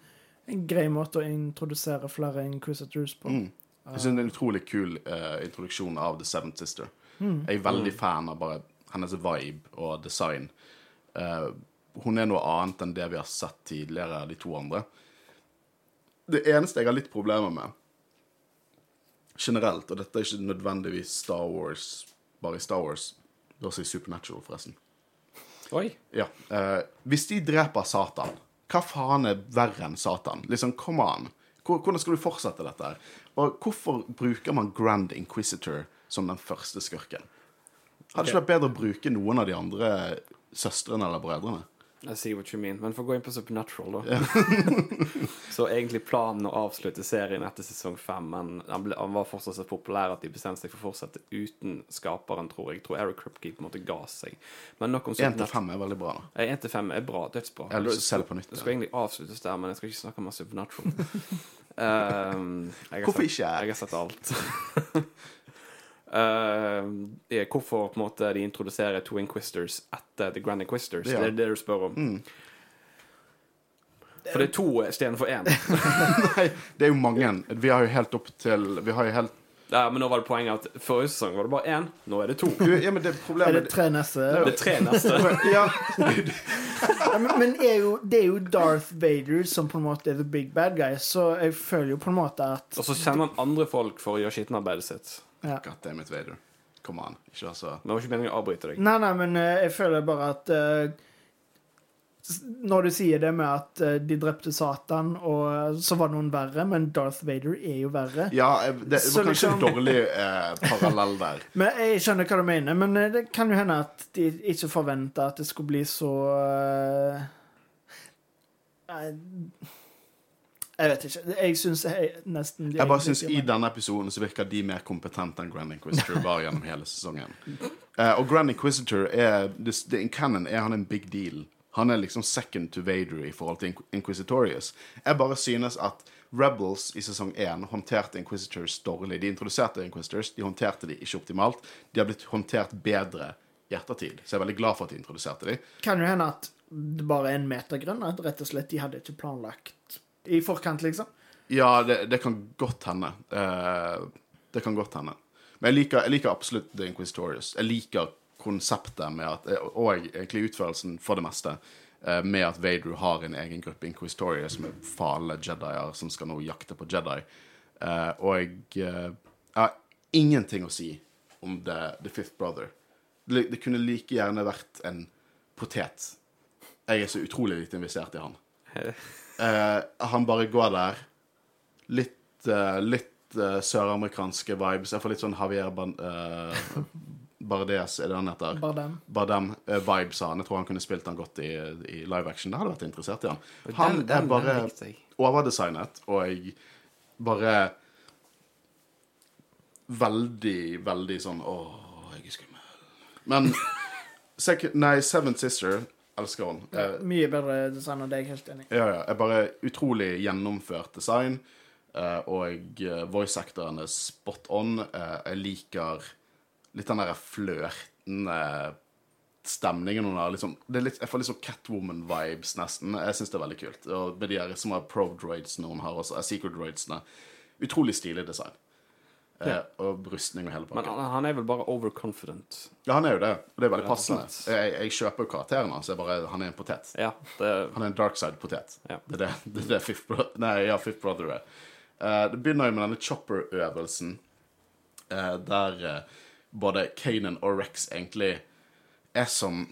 en grei måte å introdusere flere Inquisitors på. Mm. Jeg synes det er en utrolig kul uh, introduksjon av The Seventh Sister. Jeg er veldig fan av bare hennes vibe og design. Eh, hun er noe annet enn det vi har sett tidligere de to andre. Det eneste jeg har litt problemer med generelt, og dette er ikke nødvendigvis Star Wars, bare i Star Wars, Da sier Supernatural, forresten. Oi. Ja. eh, hvis de dreper Satan, hva faen er verre enn Satan? Liksom, come on. Hvordan skal du fortsette dette her? Og hvorfor bruker man Grand Inquisitor som den første skurken? Hadde det ikke vært bedre å bruke noen av de andre søstrene eller brødrene? Jeg sier what you mean. Men få gå inn på Supernatural, da. [laughs] så egentlig planen å avslutte serien etter sesong fem, men han, ble, han var fortsatt så populær at de bestemte seg for å fortsette uten skaperen, tror jeg. Jeg tror Eric Kripke på en måte ga seg. Men nok om Én til Supernatural. fem er veldig bra. da. 1 til 5 er bra. Dødsbra. Se det på nytt, Det skal egentlig avsluttes der, men jeg skal ikke snakke om Supernatural. [laughs] um, Hvorfor ikke? Jeg har sett alt. [laughs] Eh, hvorfor på en måte de introduserer to Inquisters etter The Grand Inquisters Ja. Det er det du spør om. For det er to istedenfor én. [laughs] Nei, det er jo mange. Vi har jo helt opp til Vi har jo helt Ja, men nå var det poenget at forrige sesong var det bare én, nå er det to. Ja, men det Er problemet det tre neste? Det er tre neste. [laughs] Ja, Ja, men men er jo, det er jo Darth Vader som på en måte er the big bad guy, så jeg føler jo på en måte at Og så kjenner han andre folk for å gjøre skittenarbeidet sitt. Ja. God damn it, Vader. Come on. Ikke vær så Men det var ikke meningen å avbryte deg. Nei, nei, men eh, jeg føler bare at eh, s- Når du sier det med at eh, de drepte Satan, og eh, så var noen verre, men Darth Vader er jo verre. Ja, eh, det Så var kanskje liksom- en dårlig eh, parallell der. [laughs] Men Jeg skjønner hva du mener, men eh, det kan jo hende at de ikke forventa at det skulle bli så eh, nei, Jeg vet ikke. Jeg syns nesten Jeg bare synes I denne episoden så virker de mer kompetente enn Grand Inquisitor var gjennom hele sesongen. Uh, og Grand Inquisitor er det, det, In canon er han en big deal. Han er liksom second to Vader i forhold til Inquisitorius. Jeg bare synes at Rebels i sesong 1 håndterte Inquisitors dårlig. De introduserte Inquisitors, de håndterte de ikke optimalt. De har blitt håndtert bedre i ettertid. Så jeg er veldig glad for at de introduserte de. Kan jo hende at det bare er en meter At rett og slett de hadde ikke planlagt i forkant, liksom. Ja, det, det kan godt hende. Uh, det kan godt hende. Men jeg liker, jeg liker absolutt The Inquisitorious. Jeg liker konseptet med at Og egentlig utførelsen, for det meste, eh, med at Vader har en egen gruppe Inquisitorius med fale jedier som skal nå jakte på Jedi. Eh, og jeg, jeg har ingenting å si om The, the Fifth Brother. Det, det kunne like gjerne vært en potet. Jeg er så utrolig lite investert i han. [laughs] Eh, han bare går der. Litt, eh, litt eh, søramerikanske vibes. Jeg får litt sånn Javier Ban uh, Bardes, er det han heter? Bardem. Bardem-vibes av han. Jeg tror han kunne spilt han godt i, i live action. Det hadde vært interessert i han. Han Den- den- er bare overdesignet, og jeg bare Veldig, veldig sånn Åh, jeg er skummel. Men second, Nei, Seven Sister elsker hun. Ja, Mye bedre design enn deg, helt enig. ja, ja. Er bare utrolig gjennomført design. eh, og uh, voice-actoren er spot on. Eh, jeg liker litt den der flørtende stemningen hun har. Liksom, det litt, jeg får litt sånn Catwoman-vibes, nesten. Jeg syns det er veldig kult. Og med de her som har pro-droidsene hun har også, secret-droidsene. Utrolig stilig design. Eh, og brystning og hele Men pakken. han, han er vel bare overconfident. Ja, han er jo det. Og det er veldig passende. Jeg, jeg kjøper jo karakteren hans. Han er en potet. Ja, det Han er en dark side-potet. Ja. Det er det, det, er det Fifth, Bro Nei, ja, Fifth Brother er. Uh, det begynner jo med denne chopper-øvelsen, uh, der uh, både Kanan og Rex egentlig er som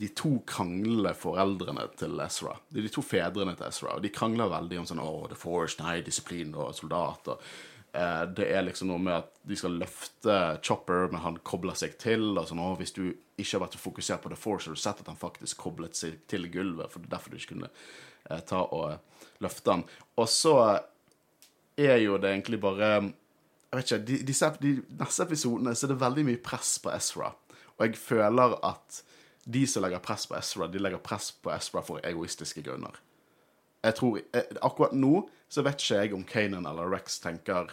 de to kranglende foreldrene til Ezra. De de to fedrene til Ezra, og de krangler veldig om sånn Å, The Force, nei, disiplin og soldat. og eh, Det er liksom noe med at de skal løfte Chopper, men han kobler seg til. og sånn, å, Hvis du ikke har vært fokusert på The Force, har du sett at han faktisk koblet seg til gulvet. for det er derfor du ikke kunne eh, ta og eh, løfte han. Og så er jo det egentlig bare Jeg vet ikke, de, disse, de neste episodene så er det veldig mye press på Ezra. Og jeg føler at de som legger press på Ezra, de legger press på Ezra for egoistiske grunner. Jeg tror, eh, Akkurat nå så vet ikke jeg om Kanan eller Rex tenker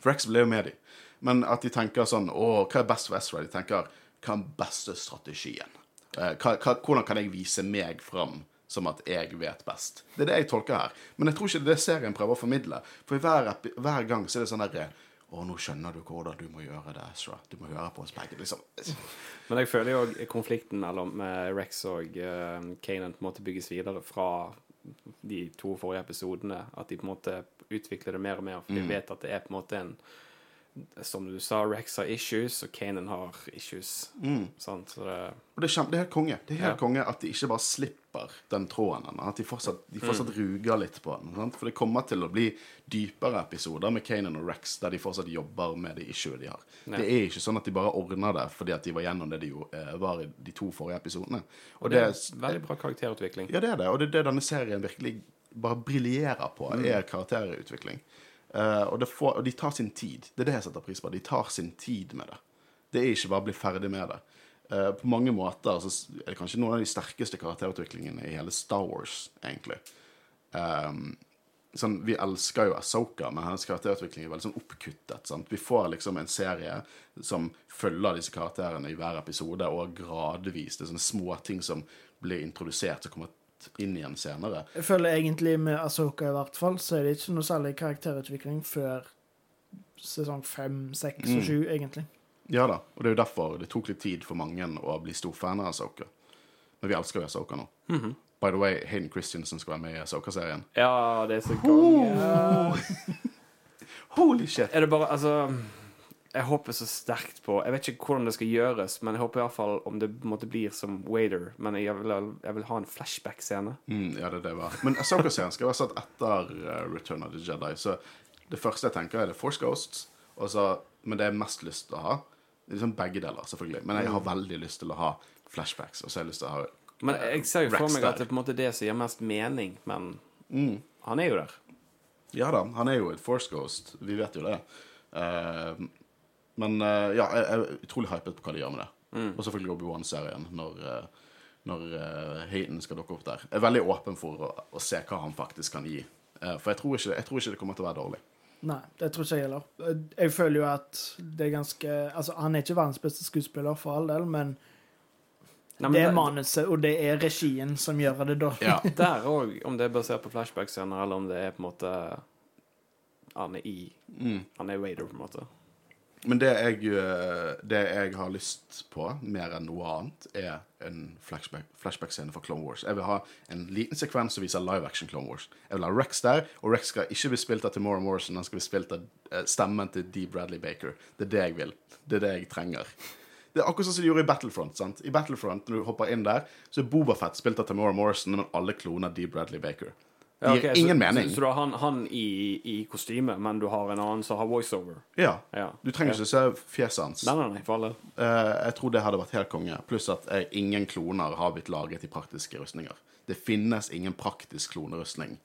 For Rex ble jo med dem. Men at de tenker sånn Å, hva er best for Ezra? De tenker Hva er den beste strategien? Eh, Hva, hva, hvordan kan jeg vise meg fram som at jeg vet best? Det er det jeg tolker her. Men jeg tror ikke det er det serien prøver å formidle. For hver, hver gang så er det sånn derre Å, nå skjønner du hvordan du må gjøre det, Ezra. Du må høre på oss begge. Liksom. [laughs] Men jeg føler jo konflikten mellom eh, Rex og uh, Kanan på en måte bygges videre fra de to forrige episodene. At de på en måte utvikler det mer og mer, for de vet at det er på en måte en som du sa, Rex har issues, og Kanan har issues. Mm. Sant? Så det Og det er, det er helt konge. Det er helt Ja. konge At de ikke bare slipper den tråden. At de fortsatt, de fortsatt ruger litt på den. Sant? For det kommer til å bli dypere episoder med Kanan og Rex der de fortsatt jobber med de issuet de har. Ja. Det er ikke sånn at de bare ordner det fordi at de var gjennom det de jo, eh, var i de to forrige episodene. Og Og det det, er veldig bra karakterutvikling. ja, det er det. Og det er det denne serien virkelig bare briljerer på, er karakterutvikling. Eh, og, får, og de tar sin tid. Det er det jeg setter pris på. De tar sin tid med det. Det er ikke bare å bli ferdig med det. Eh, på mange måter så er det kanskje noen av de sterkeste karakterutviklingene i hele Star Wars, egentlig. Um, sånn, vi elsker jo Asoka, men hennes karakterutvikling er veldig sånn oppkuttet. Sant? Vi får liksom en serie som følger disse karakterene i hver episode, og gradvis det er sånne små ting som blir introdusert, som kommer inn igjen senere. Jeg føler egentlig med Asoka i hvert fall, så er det ikke noe særlig karakterutvikling før sesong fem, seks Mm. og sju, egentlig. Ja da, og det er jo derfor det tok litt tid for mange å bli stor fan av Asoka. Men vi elsker jo Asoka nå. By the way, Hayden Christensen skal være med i Asoka-serien. Ja, det er så konge. [laughs] Holy shit! Er det bare Altså Jeg håper så sterkt på Jeg vet ikke hvordan det skal gjøres, men jeg håper i hvert fall om det måte blir som Wader. Men jeg vil, jeg vil ha en flashback-scene. Mm, ja, det er det var. Men Asoka-scenen skal være satt etter uh, Return of the Jedi. Så det første jeg tenker, er The Force Ghosts. Og så, men det jeg har mest lyst til å ha Det er liksom begge deler, selvfølgelig. Men jeg har veldig lyst til å ha flashbacks. Og så har jeg lyst til å ha Men jeg ser jo for meg at det er på en måte det som gir mest mening, men Mm. han er jo der. Ja da, han er jo et Force Ghost. Vi vet jo det. Eh, men uh, ja, jeg jeg er utrolig hypet på hva de gjør med det. Mm. Og selvfølgelig Obi-Wan-serien, når, eh, når uh, Hayden skal dukke opp der. Jeg er veldig åpen for å, å se hva han faktisk kan gi. Uh, for jeg tror, ikke, jeg tror ikke det kommer til å være dårlig. Nei, det tror ikke jeg heller. Jeg føler jo at det er ganske Altså, han er ikke verdens beste skuespiller, for all del, men Nei, men det er manuset, og det er regien som gjør det dårlig. Ja. [laughs] Der òg, om det er basert på flashback-scener, eller om det er på en måte Han er i Mm. Han er Wader, på en måte. Men det jeg, eh, det jeg har lyst på, mer enn noe annet, er en flashback- flashback-scene for Clone Wars. Jeg vil ha en liten sekvens som viser live action Clone Wars. Jeg vil ha Rex der, og Rex skal ikke bli spilt av Timora Morrison, han skal bli spilt av eh, stemmen til D. Bradley Baker. Det er det jeg vil. Det er det jeg trenger. Det er akkurat sånn som de gjorde i Battlefront. sant? I Battlefront, når du hopper inn der, så er Bobafett spilt av Timora Morrison, men alle kloner D. Bradley Baker. Det Ja, gir ingen så, mening. Så, så du har han, han i, i kostyme, men du har en annen som har voiceover? Ja. Ja. Du trenger ikke se fjeset hans. Nei, nei, nei. Eh, jeg tror det hadde vært helt konge. Pluss at uh, ingen kloner har blitt laget i praktiske rustninger. Det finnes ingen praktisk klonerustning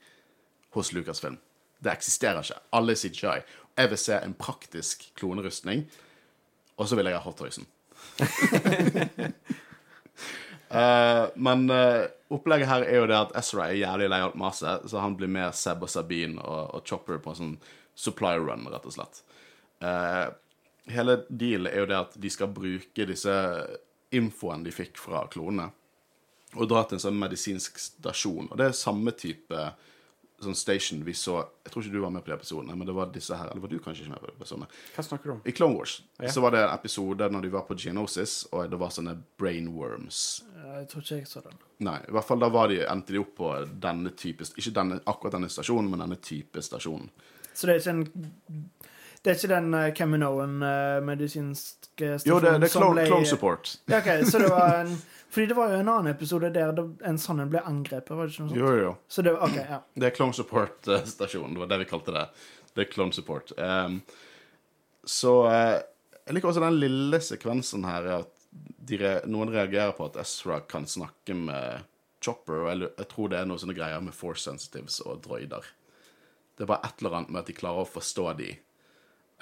hos Lucasfilm. Det eksisterer ikke. Alle er CGI. Jeg vil se en praktisk klonerustning, og så vil jeg ha Hot Toysen. [laughs] [laughs] Eh, men uh, opplegget her er jo det at Ezra er jævlig lei alt maset, så han blir med Seb og Sabine og, og Chopper på en sånn supply run, rett og slett. Uh, hele dealen er jo det at de skal bruke disse infoen de fikk fra klonene, og dra til en sånn medisinsk stasjon. Og det er samme type sånn station vi så Jeg tror ikke du var med på de episodene, men det var disse her. Eller var du kanskje ikke med på de episodene? Hva snakker du om? I Clone Wars Ja. så var det en episode når de var på Geonosis, og det var sånne brainworms. Jeg tror ikke jeg så den. Nei, i hvert fall da var de, endte de opp på denne type Ikke denne, akkurat denne stasjonen, men denne type stasjonen. Så det er ikke en Det er ikke den uh, Caminoen uh, medisinske stasjonen Jo, det, det er clone, ble- clone support. Ja, ok, så det var en [laughs] Fordi det var jo en annen episode der en sånn en ble angrepet, var det ikke noe sånt? Jo, jo, jo. Så det var OK, ja. Det er Clone Support-stasjonen. Det var det vi kalte det. Det er Clone Support. Um, så uh, Jeg liker også den lille sekvensen her, er at de re noen reagerer på at Ezra kan snakke med Chopper, og jeg, jeg tror det er noen sånne greier med force sensitives og droider. Det er bare et eller annet med at de klarer å forstå de.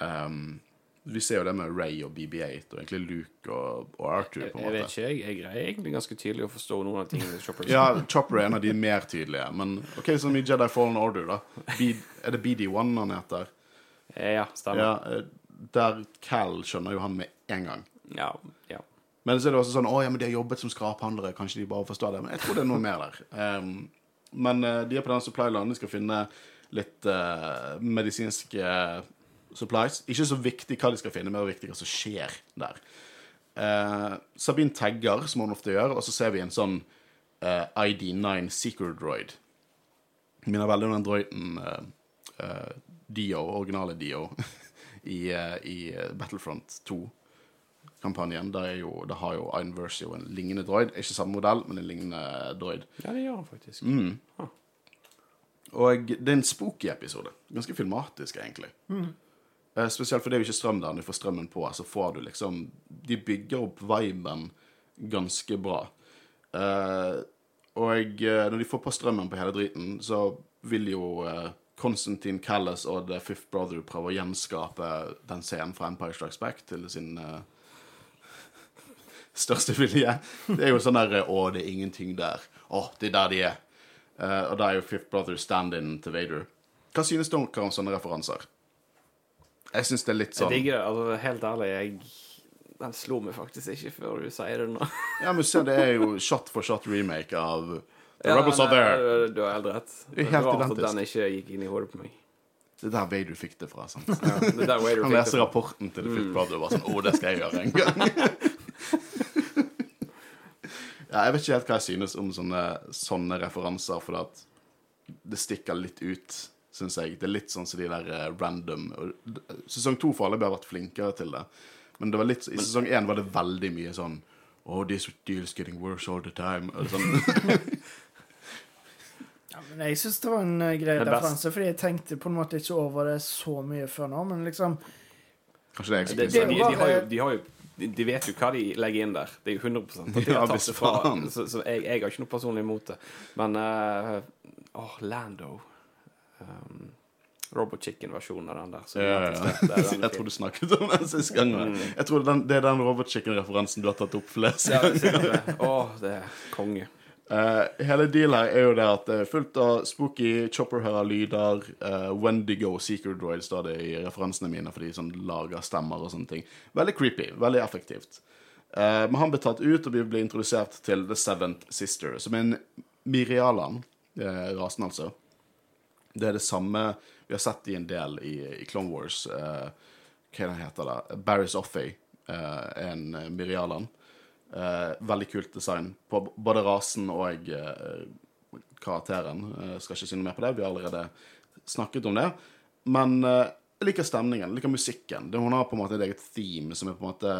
Ehm, vi ser jo det med Ray og BB-8, og egentlig Luke og, og Arthur, på en måte. jeg vet ikke, jeg, jeg greier egentlig ganske tydelig å forstå noen av tingene Chopper [laughs] Ja, Chopper er en av de mer tydelige. Men OK, som i Jedi Fallen Order, da. B er det BD1 han heter? Ja, stemmer. Ja, eh, der Cal skjønner jo han med en gang. Ja, ja. Men så er det også sånn Å ja, men de har jobbet som skraphandlere, kanskje de bare forstår det. Men jeg tror det er noe mer der. Um, men eh, de er på den supply-land, de skal finne litt uh, medisinske supplies. Ikke så viktig hva de skal finne, men viktig hva som skjer der. Eh, Sabine tagger, som hun ofte gjør, og så ser vi en sånn eh, ID9 Seeker Droid. Minner veldig om den droiden eh, eh, Dio, originale Dio, [laughs] i, eh, i eh, Battlefront 2-kampanjen. Der, er har jo Iron Versio en lignende droid. Ikke samme modell, men en lignende droid. Ja, det gjør han faktisk. Mm. Huh. Og det er en spooky episode. Ganske filmatisk, egentlig. Eh, Spesielt for det er jo ikke strøm der. Når du får strømmen på, så får du liksom De bygger opp viben ganske bra. Eh, og eh, når de får på strømmen på hele driten, så vil jo Konstantin Callas og The Fifth Brother prøve å gjenskape den scenen fra Empire Strikes Back til sin uh, [laughs] største vilje. Det er jo sånn der Å, det er ingenting der. Å, det er der de er. Uh, og da er jo Fifth Brother stand-in til Vader. Hva synes dere om sånne referanser? Jeg syns det er litt Jeg sånn digger det. Altså, helt ærlig, jeg Den slo meg faktisk ikke før du sier det nå. [laughs] Ja, men se, det er jo shot for shot remake av The Ja, Rebels Are There. Du har helt rett. Det er helt rart at den ikke gikk inn i hodet på meg. Det er der Vader fikk det fra. sant? [laughs] Ja, det er der Vader Han leser rapporten til The Fifth Brother og bare sånn Å, det skal jeg gjøre en gang. [laughs] ja, jeg vet ikke helt hva jeg synes om sånne, sånne referanser, for det stikker litt ut, syns jeg. Det er litt sånn som de der eh, random og- Sesong to foreløpig har vært flinkere til det. Men det var litt, i sesong én var det veldig mye sånn Oh, this deal's getting worse all the time. eller sånn. [laughs] Ja, men jeg syns det var en uh, grei er referanse, fordi jeg tenkte på en måte ikke over det så mye før nå, men liksom Kanskje det er jeg Det, Det de, de, de, har jo, de har jo de, de vet jo hva de legger inn der. Det er jo 100 at de Ja, har tatt hvis det fra. Så, så jeg, jeg har ikke noe personlig imot det. Men uh, Åh, Lando um, Robot Chicken-versjonen av den der. Ja, ja, ja. den [laughs] Jeg tror du snakket om den sist gang. Jeg tror den, det er den Robot Chicken-referansen du har tatt opp flest Ja, ganger. Ja, det. Åh, det er konge. Uh, hele deal her er jo det at det er fullt av spooky chopper hører lyder. Uh, Wendigo Secret Droid står det i referansene mine, for de sånn lager stemmer og sånne ting. Veldig creepy. Veldig effektivt. Uh, men han blir tatt ut og vi blir introdusert til The Seventh Sister, som er en Mirialan, eh, rasen altså. Det er det samme vi har sett i en del i, i Clone Wars. Uh, hva er heter det? Barris Offey uh, er en eh, Mirialan. Eh, veldig kult design på både rasen og eh, karakteren. Eh, skal ikke si noe mer på det, vi har allerede snakket om det. Men eh, jeg liker stemningen, jeg liker musikken. Det, hun har på en måte et eget theme som er på en måte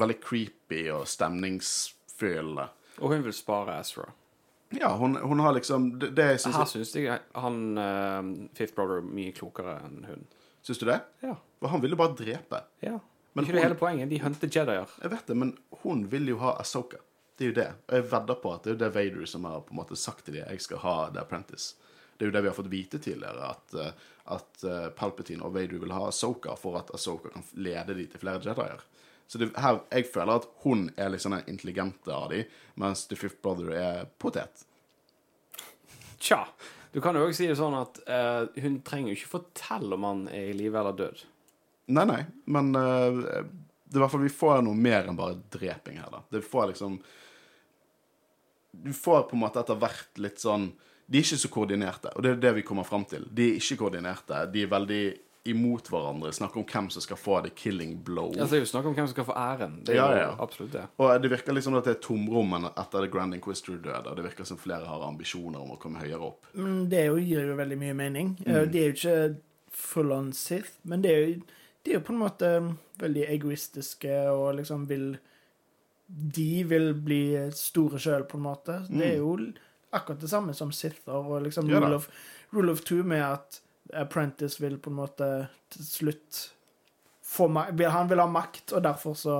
veldig creepy og stemningsfyllende. Og hun vil spare Ezra. Ja, hun, hun har liksom Det, det synes Her syns jeg han uh, Fifth Brother er mye klokere enn hun. Syns du det? Ja. For han ville bare drepe. ja. Men ikke det hele poenget? De hunter Jedier. Jeg vet det, men hun vil jo ha Asoka. Det er jo det. Og jeg vedder på at det er jo det Vader som har på en måte sagt til dem jeg skal ha The Apprentice. Det er jo det vi har fått vite tidligere, at, eh, at eh, Palpatine og Vader vil ha Asoka for at Asoka kan lede dem til flere Jedier. Så det, her, jeg føler at hun er liksom den intelligente av de, mens The Fifth Brother er potet. Tja. Du kan jo også si det sånn at uh, hun trenger jo ikke fortelle om han er i live eller død. Nei, nei, men uh, det er hvert fall vi får noe mer enn bare dreping her, da. Det får liksom Du får på en måte etter hvert litt sånn De er ikke så koordinerte, og det er det vi kommer fram til. De er ikke koordinerte. De er veldig imot hverandre. Snakk om hvem som skal få the killing blow. Ja, det er jo snakk om hvem som skal få æren. Det er Ja, jo absolutt det. Og det virker liksom at det er tomrommet etter The Grand Inquisitor døde. Og det virker som flere har ambisjoner om å komme høyere opp. Mm, det jo gir jo veldig mye mening. Mm. De er jo ikke full on Sith, men det er jo, de er jo på en måte veldig egoistiske og liksom vil De vil bli store sjøl, på en måte. Det er jo akkurat det samme som Sither og liksom Ja rule, of, rule of two med at Apprentice vil på en måte til slutt få makt Han vil ha makt, og derfor så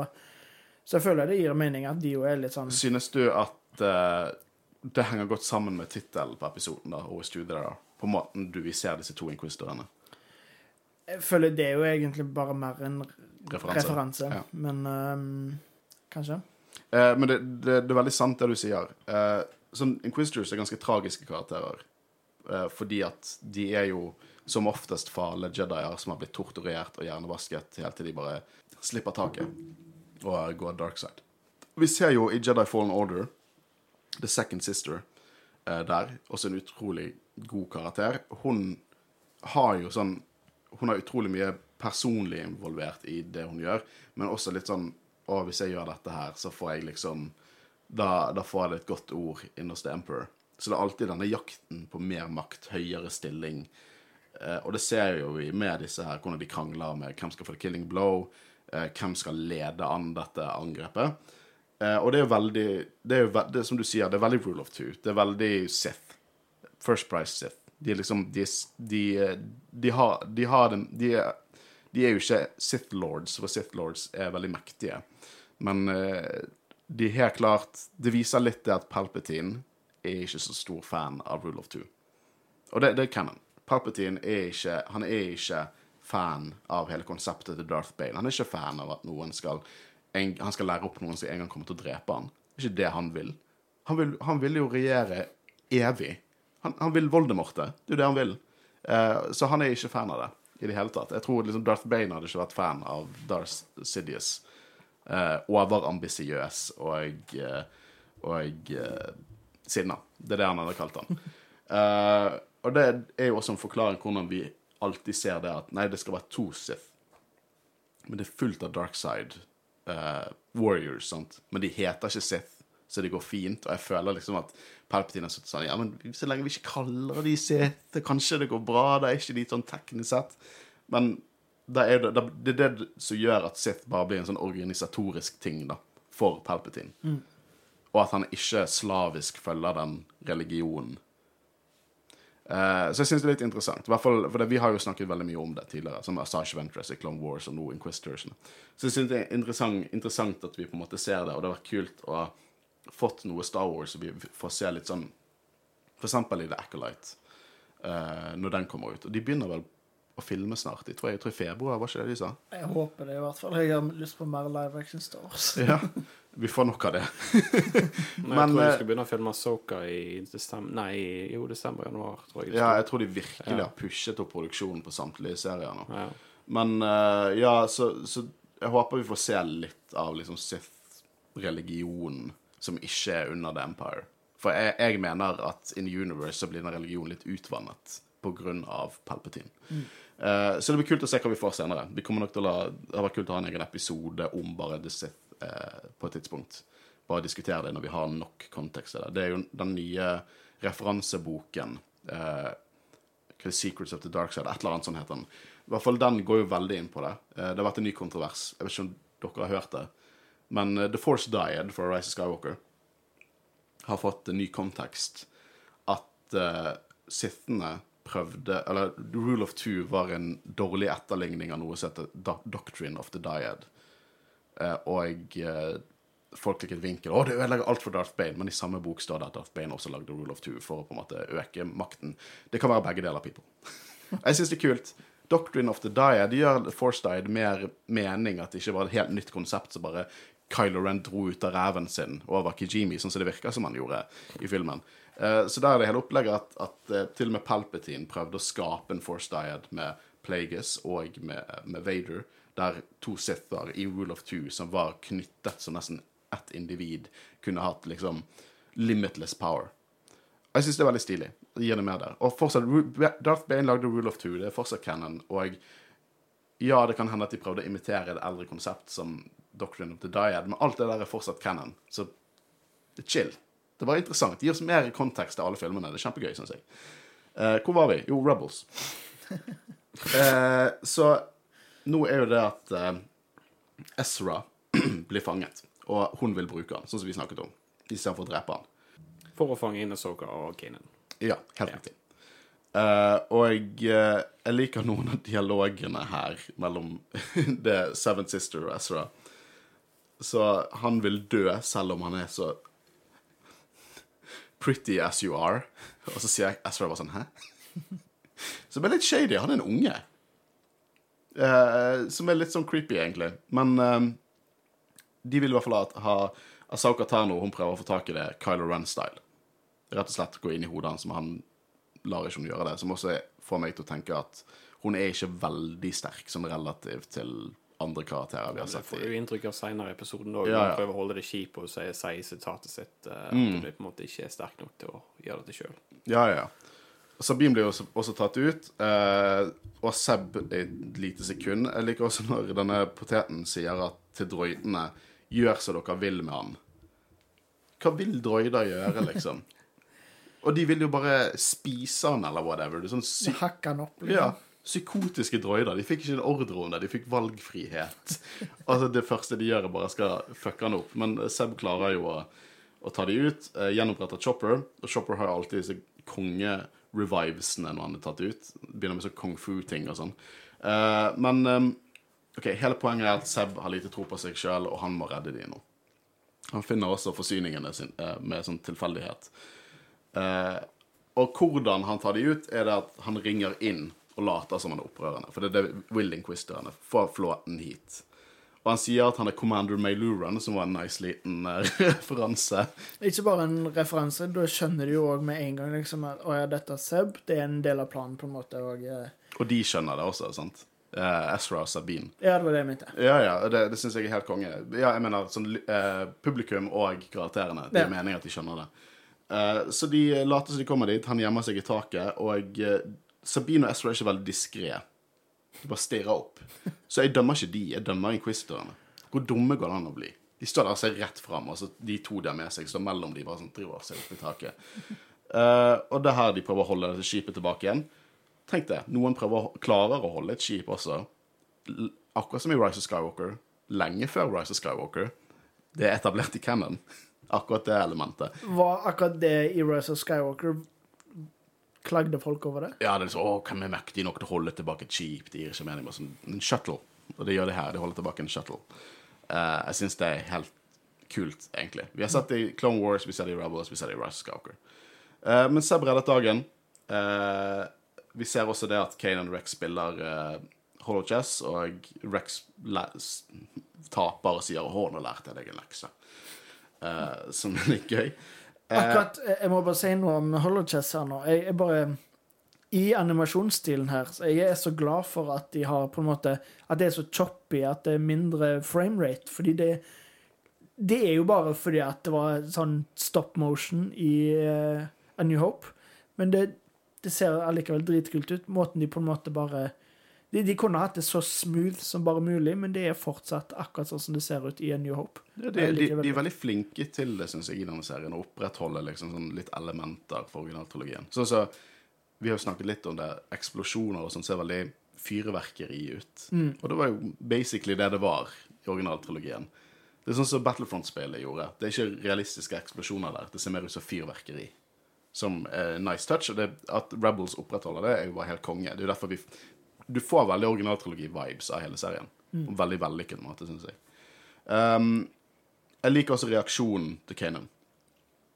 Så jeg føler det gir mening at de jo er litt sånn Synes du at uh, det henger godt sammen med tittelen på episoden, da, Always Do There, på måten du vi ser disse to inquisitorene? Jeg føler det er jo egentlig bare mer en Referanse. referanse, Ja. men ehm, kanskje. Uh, men det, det, det er veldig sant det du sier. Uh, sånn, Inquisitors er ganske tragiske karakterer. Fordi at de er jo som oftest farlige Jedier som har blitt torturert og hjernevasket helt til de bare slipper taket og går dark side. Vi ser jo i Jedi Fallen Order The Second Sister eh, der, også en utrolig god karakter. Hun har jo sånn Hun har utrolig mye personlig involvert i det hun gjør, men også litt sånn Å, hvis jeg gjør dette her, så får jeg liksom Da, da får jeg et godt ord innerst The Emperor. Så det er alltid denne jakten på mer makt, høyere stilling, og det ser jo vi med disse her, hvordan de krangler med hvem skal få the killing blow, eh, hvem skal lede an dette angrepet. Eh, og det er jo veldig Det er jo ve det som du sier, det er veldig rule of two. Det er veldig Sith. First Price Sith. De er liksom De, de, de har, de har den de er, de er jo ikke Sith Lords, for Sith Lords er veldig mektige. Men eh, de helt klart Det viser litt det at Palpatine er ikke så stor fan av Rule of Two. Og det, det er canon. Palpatine er ikke Han er ikke fan av hele konseptet til Darth Bale. Han er ikke fan av at noen skal en, han skal lære opp noen som en gang kommer til å drepe han. Det er ikke det han vil. Han vil, han vil jo regjere evig. Han, han vil Voldemorte. Det er jo det han vil. Eh, så han er ikke fan av det i det hele tatt. Jeg tror liksom Darth Bane hadde ikke vært fan av Darth Sidious. Eh, overambisiøs og, eh, og eh, sinna. Det er det han hadde kalt han. Eh, og det er jo også en forklaring hvordan vi alltid ser det at nei, det skal være to Sith. Men det er fullt av dark side uh, warriors, sant. Men de heter ikke Sith, så det går fint. Og jeg føler liksom at Palpatine har sittet sånn Ja, men så lenge vi ikke kaller de Sith, kanskje det går bra. Da er ikke de sånn teknisk sett. Men det er det, det er det som gjør at Sith bare blir en sånn organisatorisk ting da, for Palpatine. Og at han ikke slavisk følger den religionen. Eh, så jeg syns det er litt interessant. Hvert fall, for det, Vi har jo snakket veldig mye om det tidligere, som Asage Ventress i Clone Wars og nå Inquisitors. Så jeg syns det er interessant, interessant at vi på en måte ser det, og det har vært kult å ha fått noe Star Wars og vi får se litt sånn For eksempel i The Acolyte, uh, når den kommer ut. Og de begynner vel å filme snart. Jeg tror, jeg tror i februar, var ikke det de sa? Jeg håper det i hvert fall. Jeg har lyst på mer live action stars. [laughs] Ja. Vi får nok av det. [laughs] Men, Men, jeg tror de eh, skal begynne å filme Soka i desember Nei, jo, desember-januar, tror jeg. Ja, jeg tror de virkelig Ja. har pushet opp produksjonen på samtlige serier nå. ja. Men eh, ja, så, så jeg håper vi får se litt av liksom Sith-religionen som ikke er under The Empire. For jeg, jeg mener at in the universe så blir den religionen litt utvannet av Palpatine. Eh, så det blir kult å se hva vi får senere. Vi kommer nok til å la, Det har vært kult å ha en egen episode om bare The Sith uh, på et tidspunkt. Bare diskutere det når vi har nok kontekst til det. Det er jo den nye referanseboken uh, Secrets of the Dark Side, et eller annet sånt heter den. I hvert fall Den går jo veldig inn på det. Det har vært en ny kontrovers. Jeg vet ikke om dere har hørt det. Men The Force Died for Rise of Skywalker har fått en ny kontekst. At uh, Sithene prøvde Eller Rule of Two var en dårlig etterligning av noe som heter Doctrine of the Dyad. Eh, og eh, folk fikk et vinkel. Å, det ødelegger alt for Darth Bane. Men i samme bok står det at Darth Bane også lagde Rule of Two for å på en måte øke makten. Det kan være begge deler, people. [laughs] Jeg syns det er kult. Doctrine of the Dyad gjør Force Died mer mening at det ikke var et helt nytt konsept som bare Kylo Ren dro ut av ræven sin over Kijimi, sånn som det virker som han gjorde i filmen. Eh, så der er det hele opplegget at, at eh, til og med Palpatine prøvde å skape en Force Diad med Plagueis og med, med Vader, der to Sither i Rule of Two som var knyttet som nesten ett individ, kunne hatt liksom limitless power. Og Jeg syns det er veldig stilig. Gi det mer der. Og fortsatt, Darth Bane lagde Rule of Two, det er fortsatt canon. Og ja, det kan hende at de prøvde å imitere et eldre konsept som Doctrine of the Dyad, men alt det der er fortsatt canon. Så chill. Det bare interessant. Det gir oss mer kontekst til alle filmene. Det er kjempegøy, syns jeg. Eh, hvor var vi? Jo, Rebels. [laughs] Eh, så nå er jo det at eh, Ezra [clears throat] blir fanget, og hun vil bruke han, sånn som vi snakket om, istedenfor å drepe han. For å fange inn Asoka og Kanan. Ja, helt riktig. Uh, og uh, jeg liker noen av dialogene her mellom [laughs] The Seven Sister og Ezra. Så han vil dø selv om han er så pretty as you are. Og så sier jeg Ezra bare sånn Hæ? Så det ble litt shady. Han er en unge. Uh, som er litt sånn creepy, egentlig. Men eh, de vil i hvert fall ha, ha Asauka Tano hun prøver å få tak i det Kylo Ren-style. Rett og slett gå inn i hodet hans, men han lar ikke hun gjøre det. Som også får meg til å tenke at hun er ikke veldig sterk sånn relativt til andre karakterer vi har sett. Det får jo du inntrykk av senere i episoden òg. Ja, Ja, ja. Prøver å holde det kjip og si, si sitatet sitt. uh, Mm. At du på en måte ikke er sterk nok til å gjøre det sjøl. Ja, ja. Sabine blir også, også tatt ut, Uh, og Seb i et lite sekund. Jeg liker også når denne poteten sier at til droidene Gjør som dere vil med han. Hva vil droider gjøre, [laughs] liksom? Og de vil jo bare spise han eller whatever. Er sånn sy Hakke han opp. liksom. ja, psykotiske droider. De fikk ikke en ordre om det, de fikk valgfrihet. [laughs] Altså Det første de gjør, er bare skal fucke han opp. Men Seb klarer jo å, å ta de ut. Eh, Gjenoppretter Chopper. Og Chopper har alltid disse konge-revivesene når han er tatt ut. Begynner med sånn kung fu-ting og sånn. Eh, men eh, ok, hele poenget er at Seb har lite tro på seg sjøl, og han må redde de nå. Han finner også forsyningene sin, eh, med sånn tilfeldighet. Eh, og hvordan han tar de ut, er det at han ringer inn og later som han er opprørende. For det er det Will Inquisitorene får flåten hit. Og han sier at han er Commander Mayluran, som var en nice liten eh, [laughs] referanse. Ikke bare en referanse, da skjønner de jo òg med en gang liksom at å ja, dette er Seb, det er en del av planen på en måte. Og, eh, Og de skjønner det også, sant? Eh, Ezra og Sabine. ja, det var det jeg mente. Ja, ja, det, det syns jeg er helt konge. Ja, jeg mener sånn eh, publikum og karakterene. Det Ja. er meningen at de skjønner det. Eh, så de later som de kommer dit. Han gjemmer seg i taket, og Sabine og Ezra er ikke veldig diskré. De bare stirrer opp. Så jeg dømmer ikke de, jeg dømmer inquisitorene. Hvor dumme går det an å bli? De står der og ser rett fram, og de to der med seg står mellom de bare sånn driver og ser opp i taket. Uh, og det er her de prøver å holde dette skipet tilbake igjen. Tenk det, noen prøver klarer å holde et skip også. L- Akkurat som i Rise of Skywalker. Lenge før Rise of Skywalker. Det er etablert i canon. Akkurat det elementet. Var akkurat det i Rise of Skywalker Klagde folk over det? Ja, det er sånn, å, hvem er mektig nok til å holde tilbake et skip? Det gir ikke mening. Bare sånn, en shuttle. Og det gjør det her. De holder tilbake en shuttle. Uh, jeg syns det er helt kult, egentlig. Vi har sett det i Clone Wars, vi ser det i Rebels, vi ser det i Rise of Skywalker. Eh, men Seb reddet dagen. Uh, vi ser også det at Kane og Rex spiller uh, Hollow Chess, og Rex taper og sier 'Å, nå lærte jeg deg en lekse'. uh, som er litt gøy. Akkurat, eh, Jeg må bare si noe om Holochess her nå. Jeg er bare I animasjonsstilen her så Jeg er så glad for at de har på en måte At det er så choppy, at det er mindre framerate. Fordi det Det er jo bare fordi at det var sånn stop motion i uh, A New Hope. Men det, det ser allikevel dritkult ut. Måten de på en måte bare de, de kunne hatt det så smooth som bare mulig, men det er fortsatt akkurat sånn som det ser ut i A New Hope. Ja, de, de, de er veldig. flinke til det, synes jeg, i denne serien. Å opprettholde liksom sånn litt elementer for originaltrilogien. Sånn så, Vi har jo snakket litt om det. Eksplosjoner og sånn ser veldig fyrverkeri ut. Og det var jo basically det det var i originaltrilogien. Det er sånn som Battlefront-spillet gjorde. Det er ikke realistiske eksplosjoner der. Det ser mer ut som fyrverkeri. Som er nice touch. Og det, at Rebels opprettholder det, er jo bare helt konge. Det er jo derfor vi Du får veldig originaltrilogi-vibes av hele serien. Og veldig vellykket måte, syns jeg. Um, jeg liker også reaksjonen til Kanan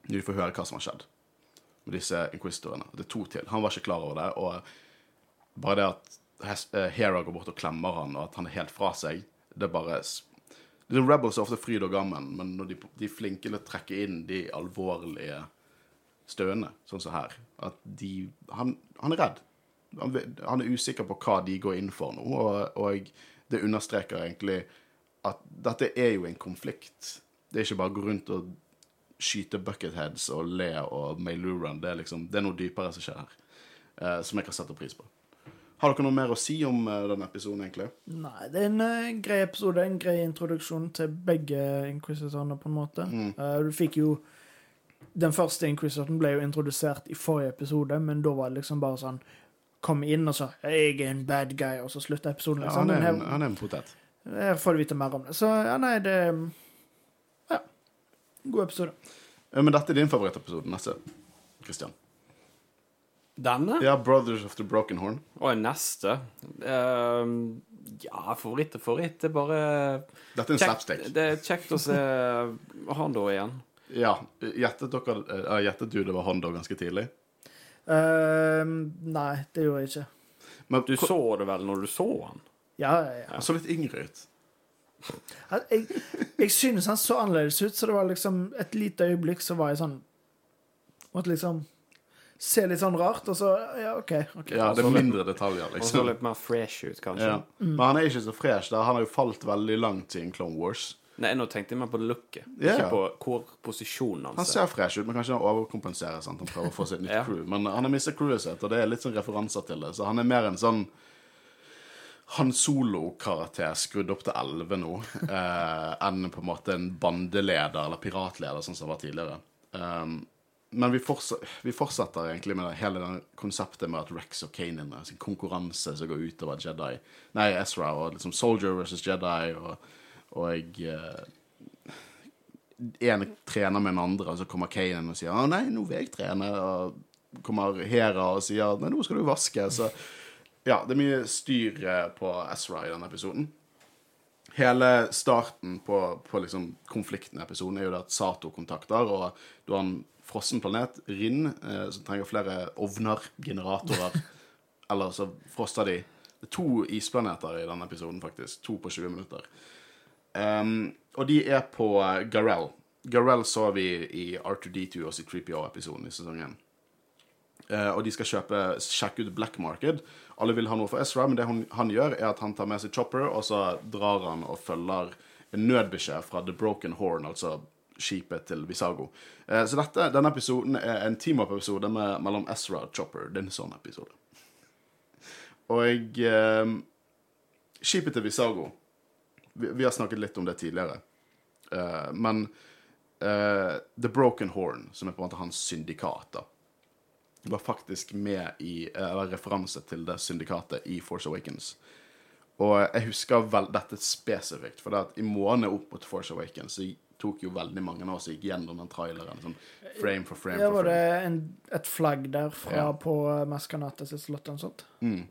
når de får høre hva som har skjedd med disse inquisitorene. Det er to til. Han var ikke klar over det. Og bare det at eh, Hera går bort og klemmer han, og at han er helt fra seg, det er bare The Rebels er ofte fryd og gammen, men når de, de er flinke til å trekke inn de alvorlige støene, sånn som her At de Han, han er redd. Han, han er usikker på hva de går inn for nå, og, og det understreker egentlig at dette er jo en konflikt. Det er ikke bare å gå rundt og skyte bucketheads og le og Mayluran. Det er liksom, det er noe dypere som skjer her, eh, som jeg kan sette pris på. Har dere noe mer å si om uh, denne episoden, egentlig? Nei, det er en uh, grei episode, en grei introduksjon til begge inquisitorene, på en måte. Eh, du fikk jo Den første inquisitoren ble jo introdusert i forrige episode, men da var det liksom bare sånn Kom inn og så 'Jeg er en bad guy', og så slutta episoden. Ja, Liksom. han, er en, her, han er en potet. her får du vite mer om det. Så ja, nei, det Ja. God episode. Men dette er din favorittepisode neste, Christian. Denne? Ja, Brothers of the Broken Horn. Og neste Ehm, Ja, favoritt og favoritt. Det er bare Dette er en kjekt, slapstick. Det er kjekt å se Hondo igjen. Ja, Gjettet dere eh, Gjettet du det var Hondo ganske tidlig? Eh, nei, det gjorde jeg ikke. Men Du så det vel når du så han? Ja, ja, ja. Han så litt yngre ut. Jeg, jeg synes han så annerledes ut, så det var liksom et lite øyeblikk så var jeg sånn Måtte liksom se litt sånn rart, og så Ja, OK. okay. Ja, det er mindre detaljer, Han så liksom. litt mer fresh ut, kanskje. Ja. Men han er ikke så fresh. da. Han har jo falt veldig langt i en Clone Wars. Nei, nå tenkte jeg mer på looket, Ja. ikke på hvor posisjonen Han hans ser fresh ut, men kanskje han overkompenserer. sant? Han prøver å få seg et nytt Ja. crew. Men han har mistet crewet sitt, og det er litt sånn referanser til det. Så han er mer en sånn Han Solo-karakter skrudd opp til 11 nå, [laughs] eh, enn på en måte en bandeleder eller piratleder, sånn som han var tidligere. Um, men vi, fortsetter, vi fortsetter egentlig med det, hele det konseptet med at Rex og Kanan er sin konkurranse som går utover Jedi. Nei, Ezra og liksom Soldier versus Jedi, og, og jeg en trener med en andre, og så kommer Kanan og sier «Å, nei, nå vil jeg trene. Og kommer Hera og sier nei, nå skal du vaske. Så ja, det er mye styr eh, på Ezra i denne episoden. Hele starten på, på liksom konflikten i episoden er jo det at Sato kontakter, og du har en frossen planet, Rinn, eh, som trenger flere ovner, generatorer. [laughs] Eller så froster de. Det er to isplaneter i denne episoden, faktisk. To på 20 minutter. Um, og de er på uh, Garell. Garell så vi i R2D2 og sitt 3PO-episoden i sesongen. Uh, og de skal kjøpe, sjekke ut Black Market. Alle vil ha noe for Ezra, men det han, han, gjør, er at han tar med seg Chopper, og så drar han og følger en nødbeskjed fra The Broken Horn, altså skipet til Visago. Uh, så dette, denne episoden er en team-up-episode mellom Ezra og Chopper. Det er en sånn episode. Og skipet til Visago vi, vi, har snakket litt om det tidligere. Uh, men uh, The Broken Horn, som er på en måte hans syndikat, da, var faktisk med i Eller referanse til det syndikatet i Force Awakens. Og jeg husker vel dette spesifikt, for det at i månedene opp mot Force Awakens så tok jo veldig mange av oss gikk gjennom den traileren. Sånn frame for frame. Ja, Var det en, et flagg der fra ja. på Maskanata sitt slott og sånt? Mm.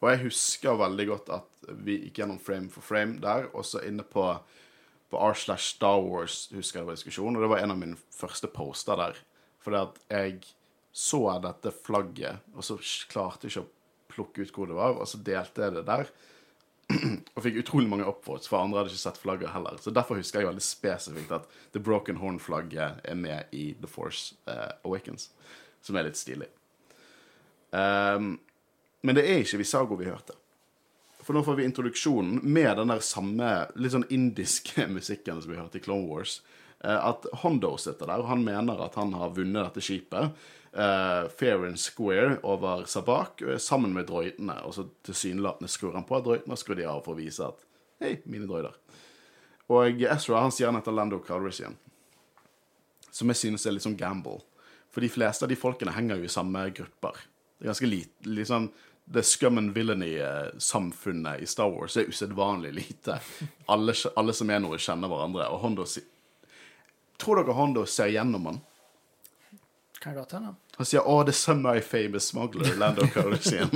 Og jeg husker veldig godt at vi gikk gjennom frame for frame der, og så inne på, på R slash Star Wars husker jeg det var diskusjon, og det var en av mine første poster der. Fordi at jeg så dette flagget, og så klarte jeg ikke å plukke ut hvor det var, og så delte jeg det der. [clears throat] Og fikk utrolig mange upvotes, for andre hadde ikke sett flagget heller. Så derfor husker jeg veldig spesifikt at The Broken Horn-flagget er med i The Force uh, Awakens, som er litt stilig. Um, men det er ikke Visago vi hørte. For nå får vi introduksjonen med den der samme litt sånn indiske [laughs] musikken som vi hørte i Clone Wars. Eh, at Hondo sitter der, og han mener at han har vunnet dette skipet. Uh, fair and square over Sabak sammen med droidene. Og så tilsynelatende skrur han på droidene skrur de av for å vise at Hei, mine droider. Og Ezra han sier han heter Lando Calrissian. Som jeg synes er litt sånn gamble. For de fleste av de folkene henger jo i samme grupper. Det er ganske lite liksom, det scum and villainy-samfunnet i Star Wars er usedvanlig lite. Alle, alle, som er noe, kjenner hverandre. Og Hondo Tror dere Hondo ser gjennom han? Kan godt hende. Han sier 'Å, the semi-famous smuggler, Lando Calrissian'.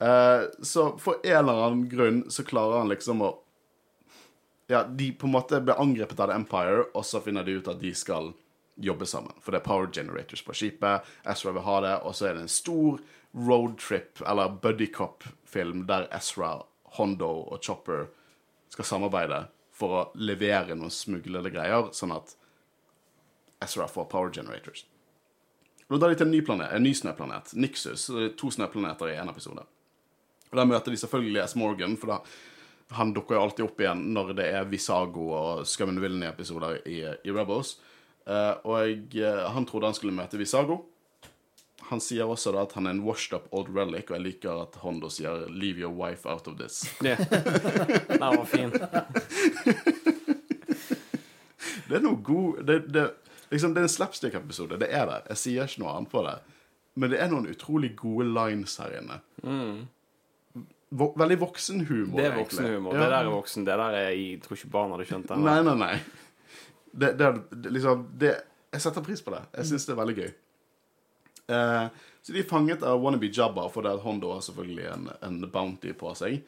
uh, [laughs] så for en eller annen grunn så klarer han liksom å Ja, de på en måte ble angrepet av The Empire, og så finner de ut at de skal jobbe sammen. For det er power generators på skipet. Ezra vil ha det. Og så er det en stor roadtrip, eller buddycop-film, der Ezra, Hondo og Chopper skal samarbeide for å levere noen smuglede greier, sånn at Ezra får power generators. Nå drar de til en ny planet, en ny snøplanet, Nixus. To snøplaneter i én episode. Og Der møter de selvfølgelig S. Morgan, for da, han dukker jo alltid opp igjen når det er Visago og Scum Villainy-episoder i, i Rebels. Uh, og uh, han trodde han skulle møte Visago. Han sier også da at han er en washed up old relic, og jeg liker at Hondo sier 'leave your wife out of this'. [laughs] Yeah. Den var fin. [laughs] det er noe god det, det, liksom, det er en slapstick-episode. Det er det. Jeg sier ikke noe annet på det. Men det er noen utrolig gode lines her inne. Mm. Vo veldig voksenhumor. Det er voksenhumor. Ja. Det der er voksen. Det der er Jeg tror ikke barn hadde skjønt det. Nei, nei, nei det, det, det, liksom, det, Jeg setter pris på det. Jeg syns det er veldig gøy. Uh, så de er fanget av Wannabe Jabba, for det at Hondo har selvfølgelig en, en bounty på seg.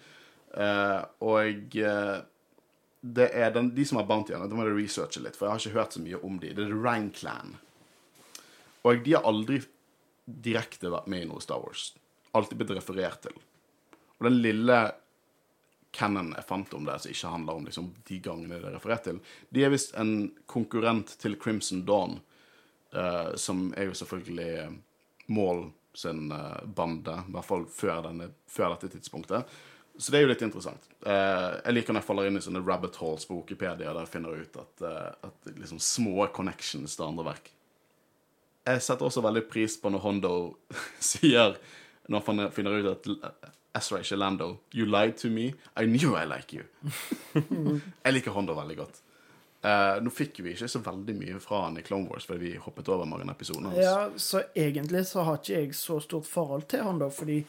Uh, og uh, det er den, de som har bountyene, da må jeg researche litt, for jeg har ikke hørt så mye om de. Det er The Rang Clan. Og de har aldri direkte vært med i noe Star Wars. Alltid blitt referert til. Og den lille canon jeg fant om det, som ikke handler om liksom, de gangene det er referert til, de er visst en konkurrent til Crimson Dawn, uh, som er jo selvfølgelig Mål sin uh, bande, i hvert fall før, denne, før, dette tidspunktet. Så det er jo litt interessant. Uh, jeg liker når jeg faller inn i sånne rabbit holes på Wikipedia der jeg finner ut at, at liksom små connections til andre verk. Jeg setter også veldig pris på når Hondo [laughs] sier, når han finner ut at Ezra ikke Lando. You lied to me. I knew I like you. [laughs] jeg liker Hondo veldig godt. Uh, nå fikk vi ikke så veldig mye fra han i Clone Wars, fordi vi hoppet over mange episoder hans. Ja, så egentlig så har ikke jeg så stort forhold til han da, fordi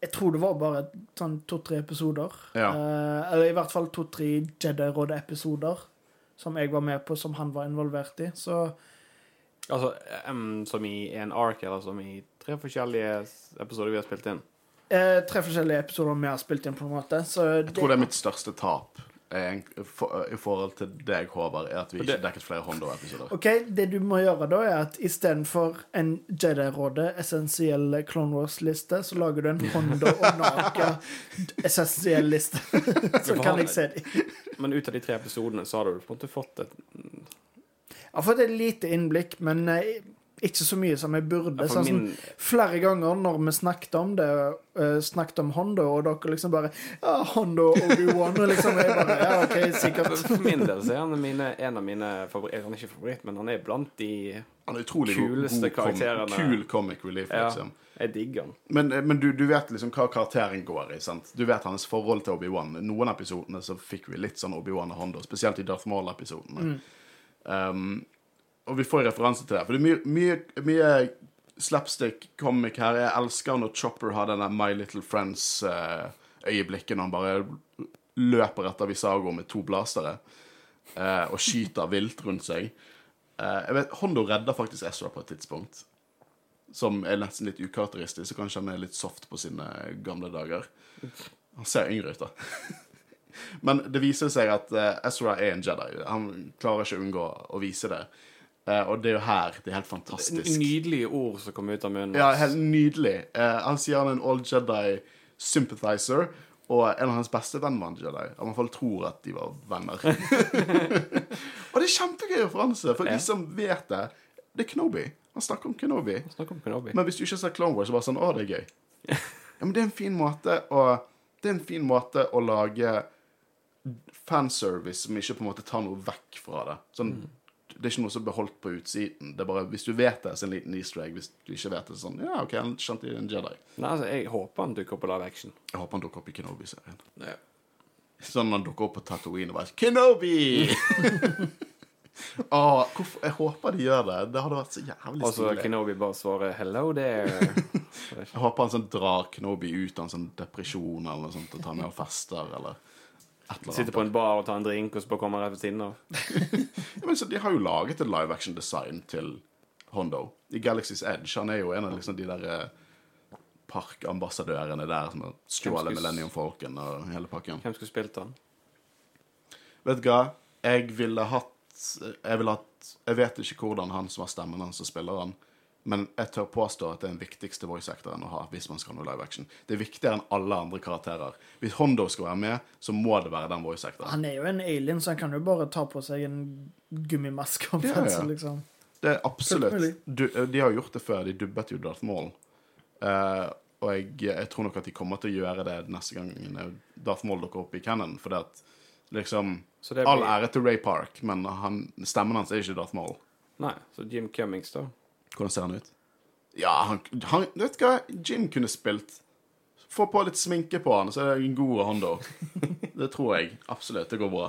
jeg tror det var bare sånn to-tre episoder. Ja. Uh, eller i hvert fall to-tre Jedi-råd-episoder som jeg var med på, som han var involvert i. Så Altså, um, som i en ark, eller som i tre forskjellige episoder vi har spilt inn. Eh, tre forskjellige episoder vi har spilt inn, på en måte. Så Jeg tror det er mitt største tap eh, for, i forhold til deg, Håvard, er at vi ikke det- dekket flere Hondo-episoder. OK, det du må gjøre da, er at istedenfor en Jedi-rådet essensiell Clone Wars-liste, så lager du en Hondo og Naka essensiell liste. [laughs] så kan jeg se dem. Men ut av de tre episodene så har du på en måte fått et Jeg har fått et lite innblikk, men eh, ikke så mye som jeg burde. Ja, Sånn min, flere ganger når vi snakket om det, uh, snakket om Hondo, og dere liksom bare Ja, Hondo Obi-Wan, liksom jeg bare Ja, OK, sikkert. for min del så er han mine, en av mine favoritter. Han er ikke favoritt, men han er blant de Han er utrolig Kuleste god karakterene. kul comic relief, Ja. liksom. Jeg digger han. Men, eh, men du, du vet liksom hva karakteren går i. sant? Du vet hans forhold til Obi-Wan. Noen episodene så fikk vi litt sånn Obi-Wan og Hondo, spesielt i Darth Maul-episodene. Um, og vi får referanse til det. For det er mye, mye, mye slapstick-comic her. Jeg elsker når Chopper har denne My Little Friends-øyeblikket når han bare løper etter Visago med to blastere eh, og skyter vilt rundt seg. Eh, jeg vet, Hondo redder faktisk Ezra på et tidspunkt som er nesten litt ukarakteristisk, så kanskje han er litt soft på sine gamle dager. Han ser yngre ut, da. [laughs] Men det viser seg at eh, Ezra er en Jedi. Han klarer ikke å unngå å vise det. Eh, og det er jo her det er helt fantastisk. Nydelige ord som kommer ut av munnen. Ja, helt nydelig. Uh, han sier han er en old Jedi sympathizer, og en av hans beste venn var en Jedi. Han i hvert fall tror at de var venner. [laughs] og det er kjempegøy referanse, for Ja. de som vet det. Det er Kenobi. Han snakker om Kenobi. Snakker om Kenobi. Men hvis du ikke ser Clone Wars, så bare sånn Å, det er gøy. [laughs] Ja, men det er en fin måte å Det er en fin måte å lage fanservice som ikke på en måte tar noe vekk fra det. Sånn, Det er ikke noe som er beholdt på utsiden. Det er bare, Hvis du vet det, så er det en liten easter egg. Hvis du ikke vet det, så sånn Ja, OK, han skjønte en Jedi. Nei, altså, jeg håper han dukker opp på live action. Jeg håper han dukker opp i Kenobi-serien. Ja. Sånn han dukker opp på Tatooine og bare Kenobi! [laughs] ah, hvorfor, jeg håper de gjør det. Det hadde vært så jævlig Og så stilig. Kenobi bare svarer 'hello there'. [laughs] Jeg håper han sånn drar Kenobi ut av en sånn depresjon eller noe sånt og tar med og fester eller Sitter på en bar og tar en drink, og så bare kommer han rett ved siden av. [laughs] Ja, men så De har jo laget et live action design til Hondo. I Galaxy's Edge. Han er jo en av liksom de der eh, parkambassadørene der som har stjålet Millennium-folken og hele pakken. Hvem skulle spilt han? Vet du hva? Jeg ville hatt Jeg ville hatt Jeg vet ikke hvordan han som har stemmen hans som spiller han, men jeg tør påstå at det er den viktigste voice actoren å ha hvis man skal ha noe live action. Det er viktigere enn alle andre karakterer. Hvis Hondo skal være med, så må det være den voice actoren. Han er jo en alien, så han kan jo bare ta på seg en gummimaske om Ja, ja, liksom. Det er absolutt du, De har gjort det før. De dubbet jo Darth Maul. Uh, og jeg, jeg tror nok at de kommer til å gjøre det neste gang Darth Maul dukker opp i Cannon. For det at liksom Så det All ære til Ray Park, men han, stemmen hans er ikke Darth Maul. Nei, så Jim Cummings, da. Hvordan ser han ut? Ja, han, han Vet du hva? Jim kunne spilt. Få på litt sminke på han, så er det en god Hondo. [laughs] Det tror jeg. Absolutt. Det går bra.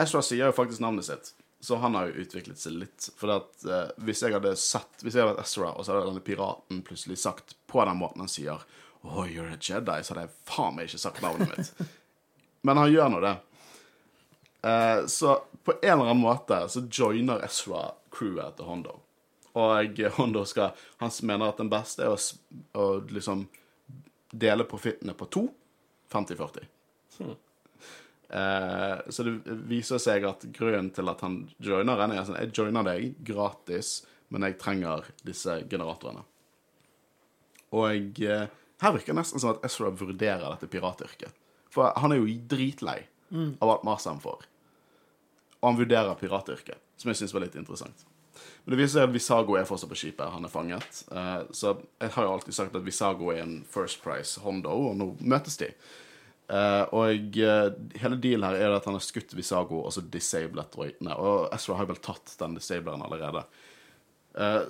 Ezra sier jo faktisk navnet sitt, så han har jo utviklet seg litt. For at, eh, hvis jeg hadde sett Hvis jeg hadde vært Ezra, og så hadde denne piraten plutselig sagt på den måten han sier Oh, you're a Jedi, så hadde jeg faen meg ikke sagt navnet mitt. [laughs] Men han gjør nå det. Eh, så på en eller annen måte så joiner Ezra crewet til Hondo. Og Hondo skal Han mener at den beste er å, å liksom dele profittene på to. 50-40. Eh, så det viser seg at grunnen til at han joiner henne, er sånn Jeg joiner deg gratis, men jeg trenger disse generatorene. Og eh, her virker det nesten som at Ezra vurderer dette piratyrket. For han er jo dritlei av alt maset han får. Og han vurderer piratyrket, som jeg syns var litt interessant. Men det viser seg at Visago er fortsatt på skipet. Han er fanget. Uh, så jeg har jo alltid sagt at Visago er en First Price Hondo, og nå møtes de. Uh, og uh, hele dealen her er at han har skutt Visago og så disablet droidene. Og Ezra har vel tatt den disableren allerede.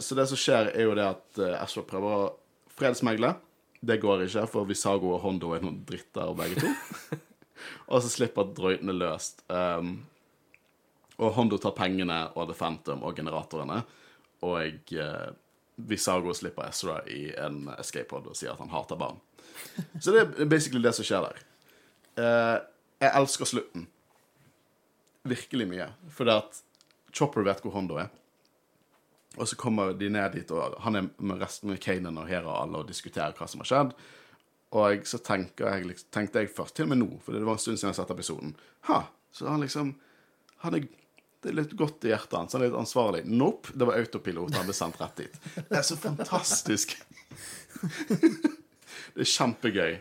Så det som skjer, er jo det at Ezra prøver å fredsmegle. Det går ikke, for Visago og Hondo er noen dritter begge to. [laughs] og så slipper droidene løst. Um, Og Hondo tar pengene og The Phantom og generatorene. Og eh, Visago slipper Ezra i en escape pod og sier at han hater barn. Så det er basically det som skjer der. Eh, jeg elsker slutten. Virkelig mye. Fordi at Chopper vet hvor Hondo er. Og så kommer de ned dit, og han er med resten med Kanan og Hera og alle og diskuterer hva som har skjedd. Og så jeg, liksom- tenkte jeg først, til og med nå, for det var en stund siden jeg har episoden Ha, så han liksom han er litt godt i hjertet hans. Han er litt ansvarlig. Nope, det var autopilot. Han ble sendt rett dit. Det er så fantastisk. det er kjempegøy.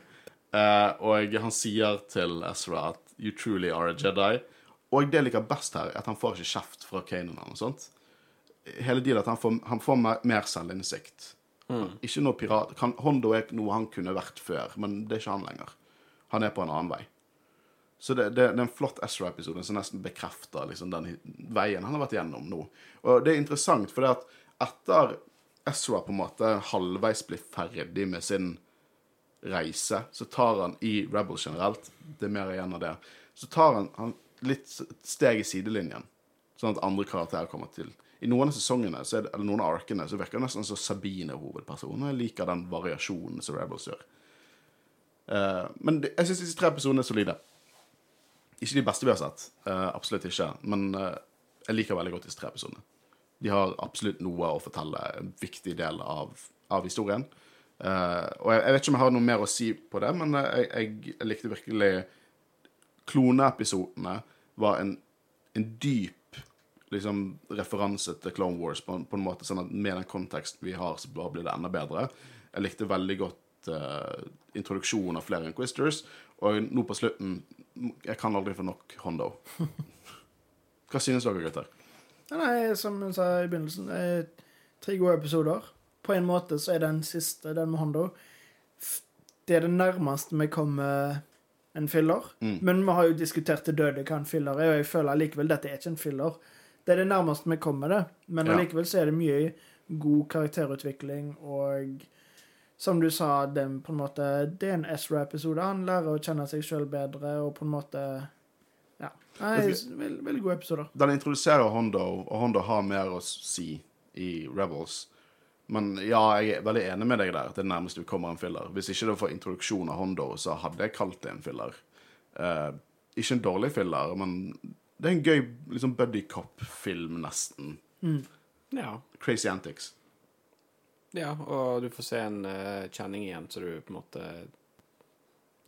Eh, og han sier til Ezra at 'you truly are a Jedi'. Og det jeg liker best her, er at han får ikke kjeft fra Kanan eller noe sånt. Hele dealet at han får, han får mer, mer selvinnsikt. Ikke noe pirat... Kan, Hondo er noe han kunne vært før, men det er ikke han lenger. Han er på en annen vei. Så det, det, det er en flott Ezra-episode som nesten bekrefter liksom, den veien han har vært gjennom nå. Og det er interessant, for det at etter Ezra på en måte halvveis blir ferdig med sin reise, så tar han i Rebels generelt, det er mer igjen av det, så tar han, han litt steg i sidelinjen, sånn at andre karakterer kommer til. I noen av sesongene, det, eller noen av arkene, så virker det nesten som Sabine er hovedpersonen, jeg liker den variasjonen som Rebels gjør. Uh, men jeg syns disse tre episodene er solide. Ikke de beste vi har sett, Uh, absolutt ikke, men uh, jeg liker veldig godt disse tre episodene. De har absolutt noe å fortelle, en viktig del av, av historien. Uh, og jeg, jeg vet ikke om jeg har noe mer å si på det, men jeg, jeg, jeg likte virkelig Kloneepisodene var en, en dyp liksom, referanse til Clone Wars på, på en måte sånn at med den konteksten vi har, så blir det enda bedre. Jeg likte veldig godt uh, introduksjonen av flere Inquisitors, og nå på slutten Jeg kan aldri få nok Hondo. [laughs] Hva synes dere, gutter? Nei, som hun sa i begynnelsen, eh, tre gode episoder. På en måte så er den siste, den med Hondo, det er det nærmeste vi kommer en filler. Mm. Men vi har jo diskutert til døde hva en filler er, og jeg føler allikevel dette er ikke en filler. Det er det nærmeste vi kommer det, men allikevel så er det mye god karakterutvikling, og som du sa, det, på en måte, det er en Ezra-episode. Han lærer å kjenne seg sjøl bedre, og på en måte Ja. Nei, veldig, veldig gode episoder. Den introduserer Hondo, og Hondo har mer å si i Rebels. Men ja, jeg er veldig enig med deg der. Det er nærmest du kommer en filler. Hvis ikke det var for introduksjon av Hondo, så hadde jeg kalt det en filler. Eh, ikke en dårlig filler, men det er en gøy liksom buddy cop-film, nesten. Ja. Crazy Antics. Ja, og du får se en uh, kjenning igjen, så du på en måte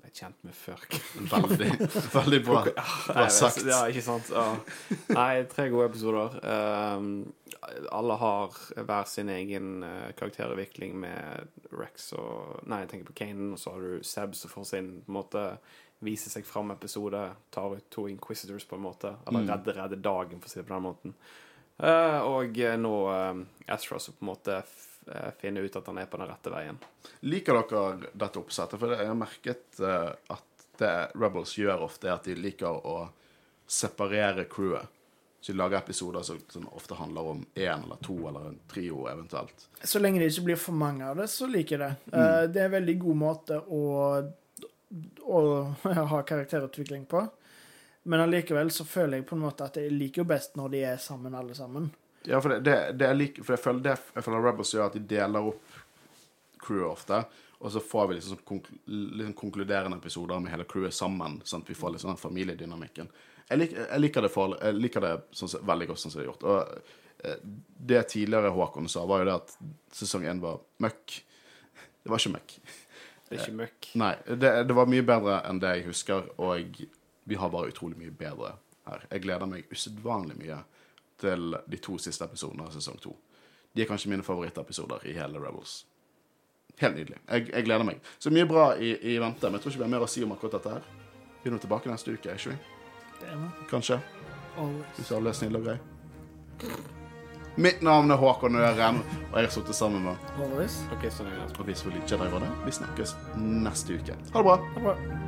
er kjent med før. [laughs] Veldig, veldig bra, bra sagt. Ja, ikke sant? Ja. Nei, tre gode episoder. Um, alle har hver sin egen uh, karakterutvikling med Rex og Nei, jeg tenker på Kanan, og så har du Seb som får sin på en måte vise seg fram-episode. Tar ut to Inquisitors, på en måte. Eller Mm. redde, redde dagen, for å si det på den måten. Uh, og eh, nå um, Astra som på en måte eh, ut at han er på den rette veien. Liker dere dette oppsettet? For jeg har merket eh, at det Rebels gjør ofte, er at de liker å separere crewet. Så de lager episoder som, som ofte handler om én eller to eller en trio eventuelt. Så lenge det ikke blir for mange av det, så liker jeg det. Mm. det er en veldig god måte å, å [laughs] ha karakterutvikling på. Men allikevel så føler jeg på en måte at jeg liker jo best når de er sammen, alle sammen. Ja, for det, det, det er like, for jeg føler, det, jeg føler Rebels gjør at de deler opp crewet ofte, og så får vi liksom, sånn konkl liksom konkluderende episoder med hele crewet sammen, sånn at vi får sånn den familiedynamikken. Jeg, lik, jeg, liker det for, jeg liker det sånn, veldig godt sånn som det er gjort. Og eh, det tidligere Håkon sa, var jo det at sesong én var møkk. Det var ikke møkk. Det er ikke møkk. Nei, det, det var mye bedre enn det jeg husker, og vi har bare utrolig mye bedre her. Jeg gleder meg usedvanlig mye til de to siste episodene av sesong to. De er kanskje mine favorittepisoder i hele Rebels. Helt nydelig. Jeg, jeg gleder meg. Så mye bra i, i vente, men jeg tror ikke vi har mer å si om akkurat dette her. Vi er nå tilbake neste uke, er ikke vi? Kanskje? Hvis alle er snille og greie. Mitt navn er Håkon Øren, og jeg har sittet sammen med Always. OK, sånn. Og. Vi snakkes neste uke. Ha det bra. Ha det bra.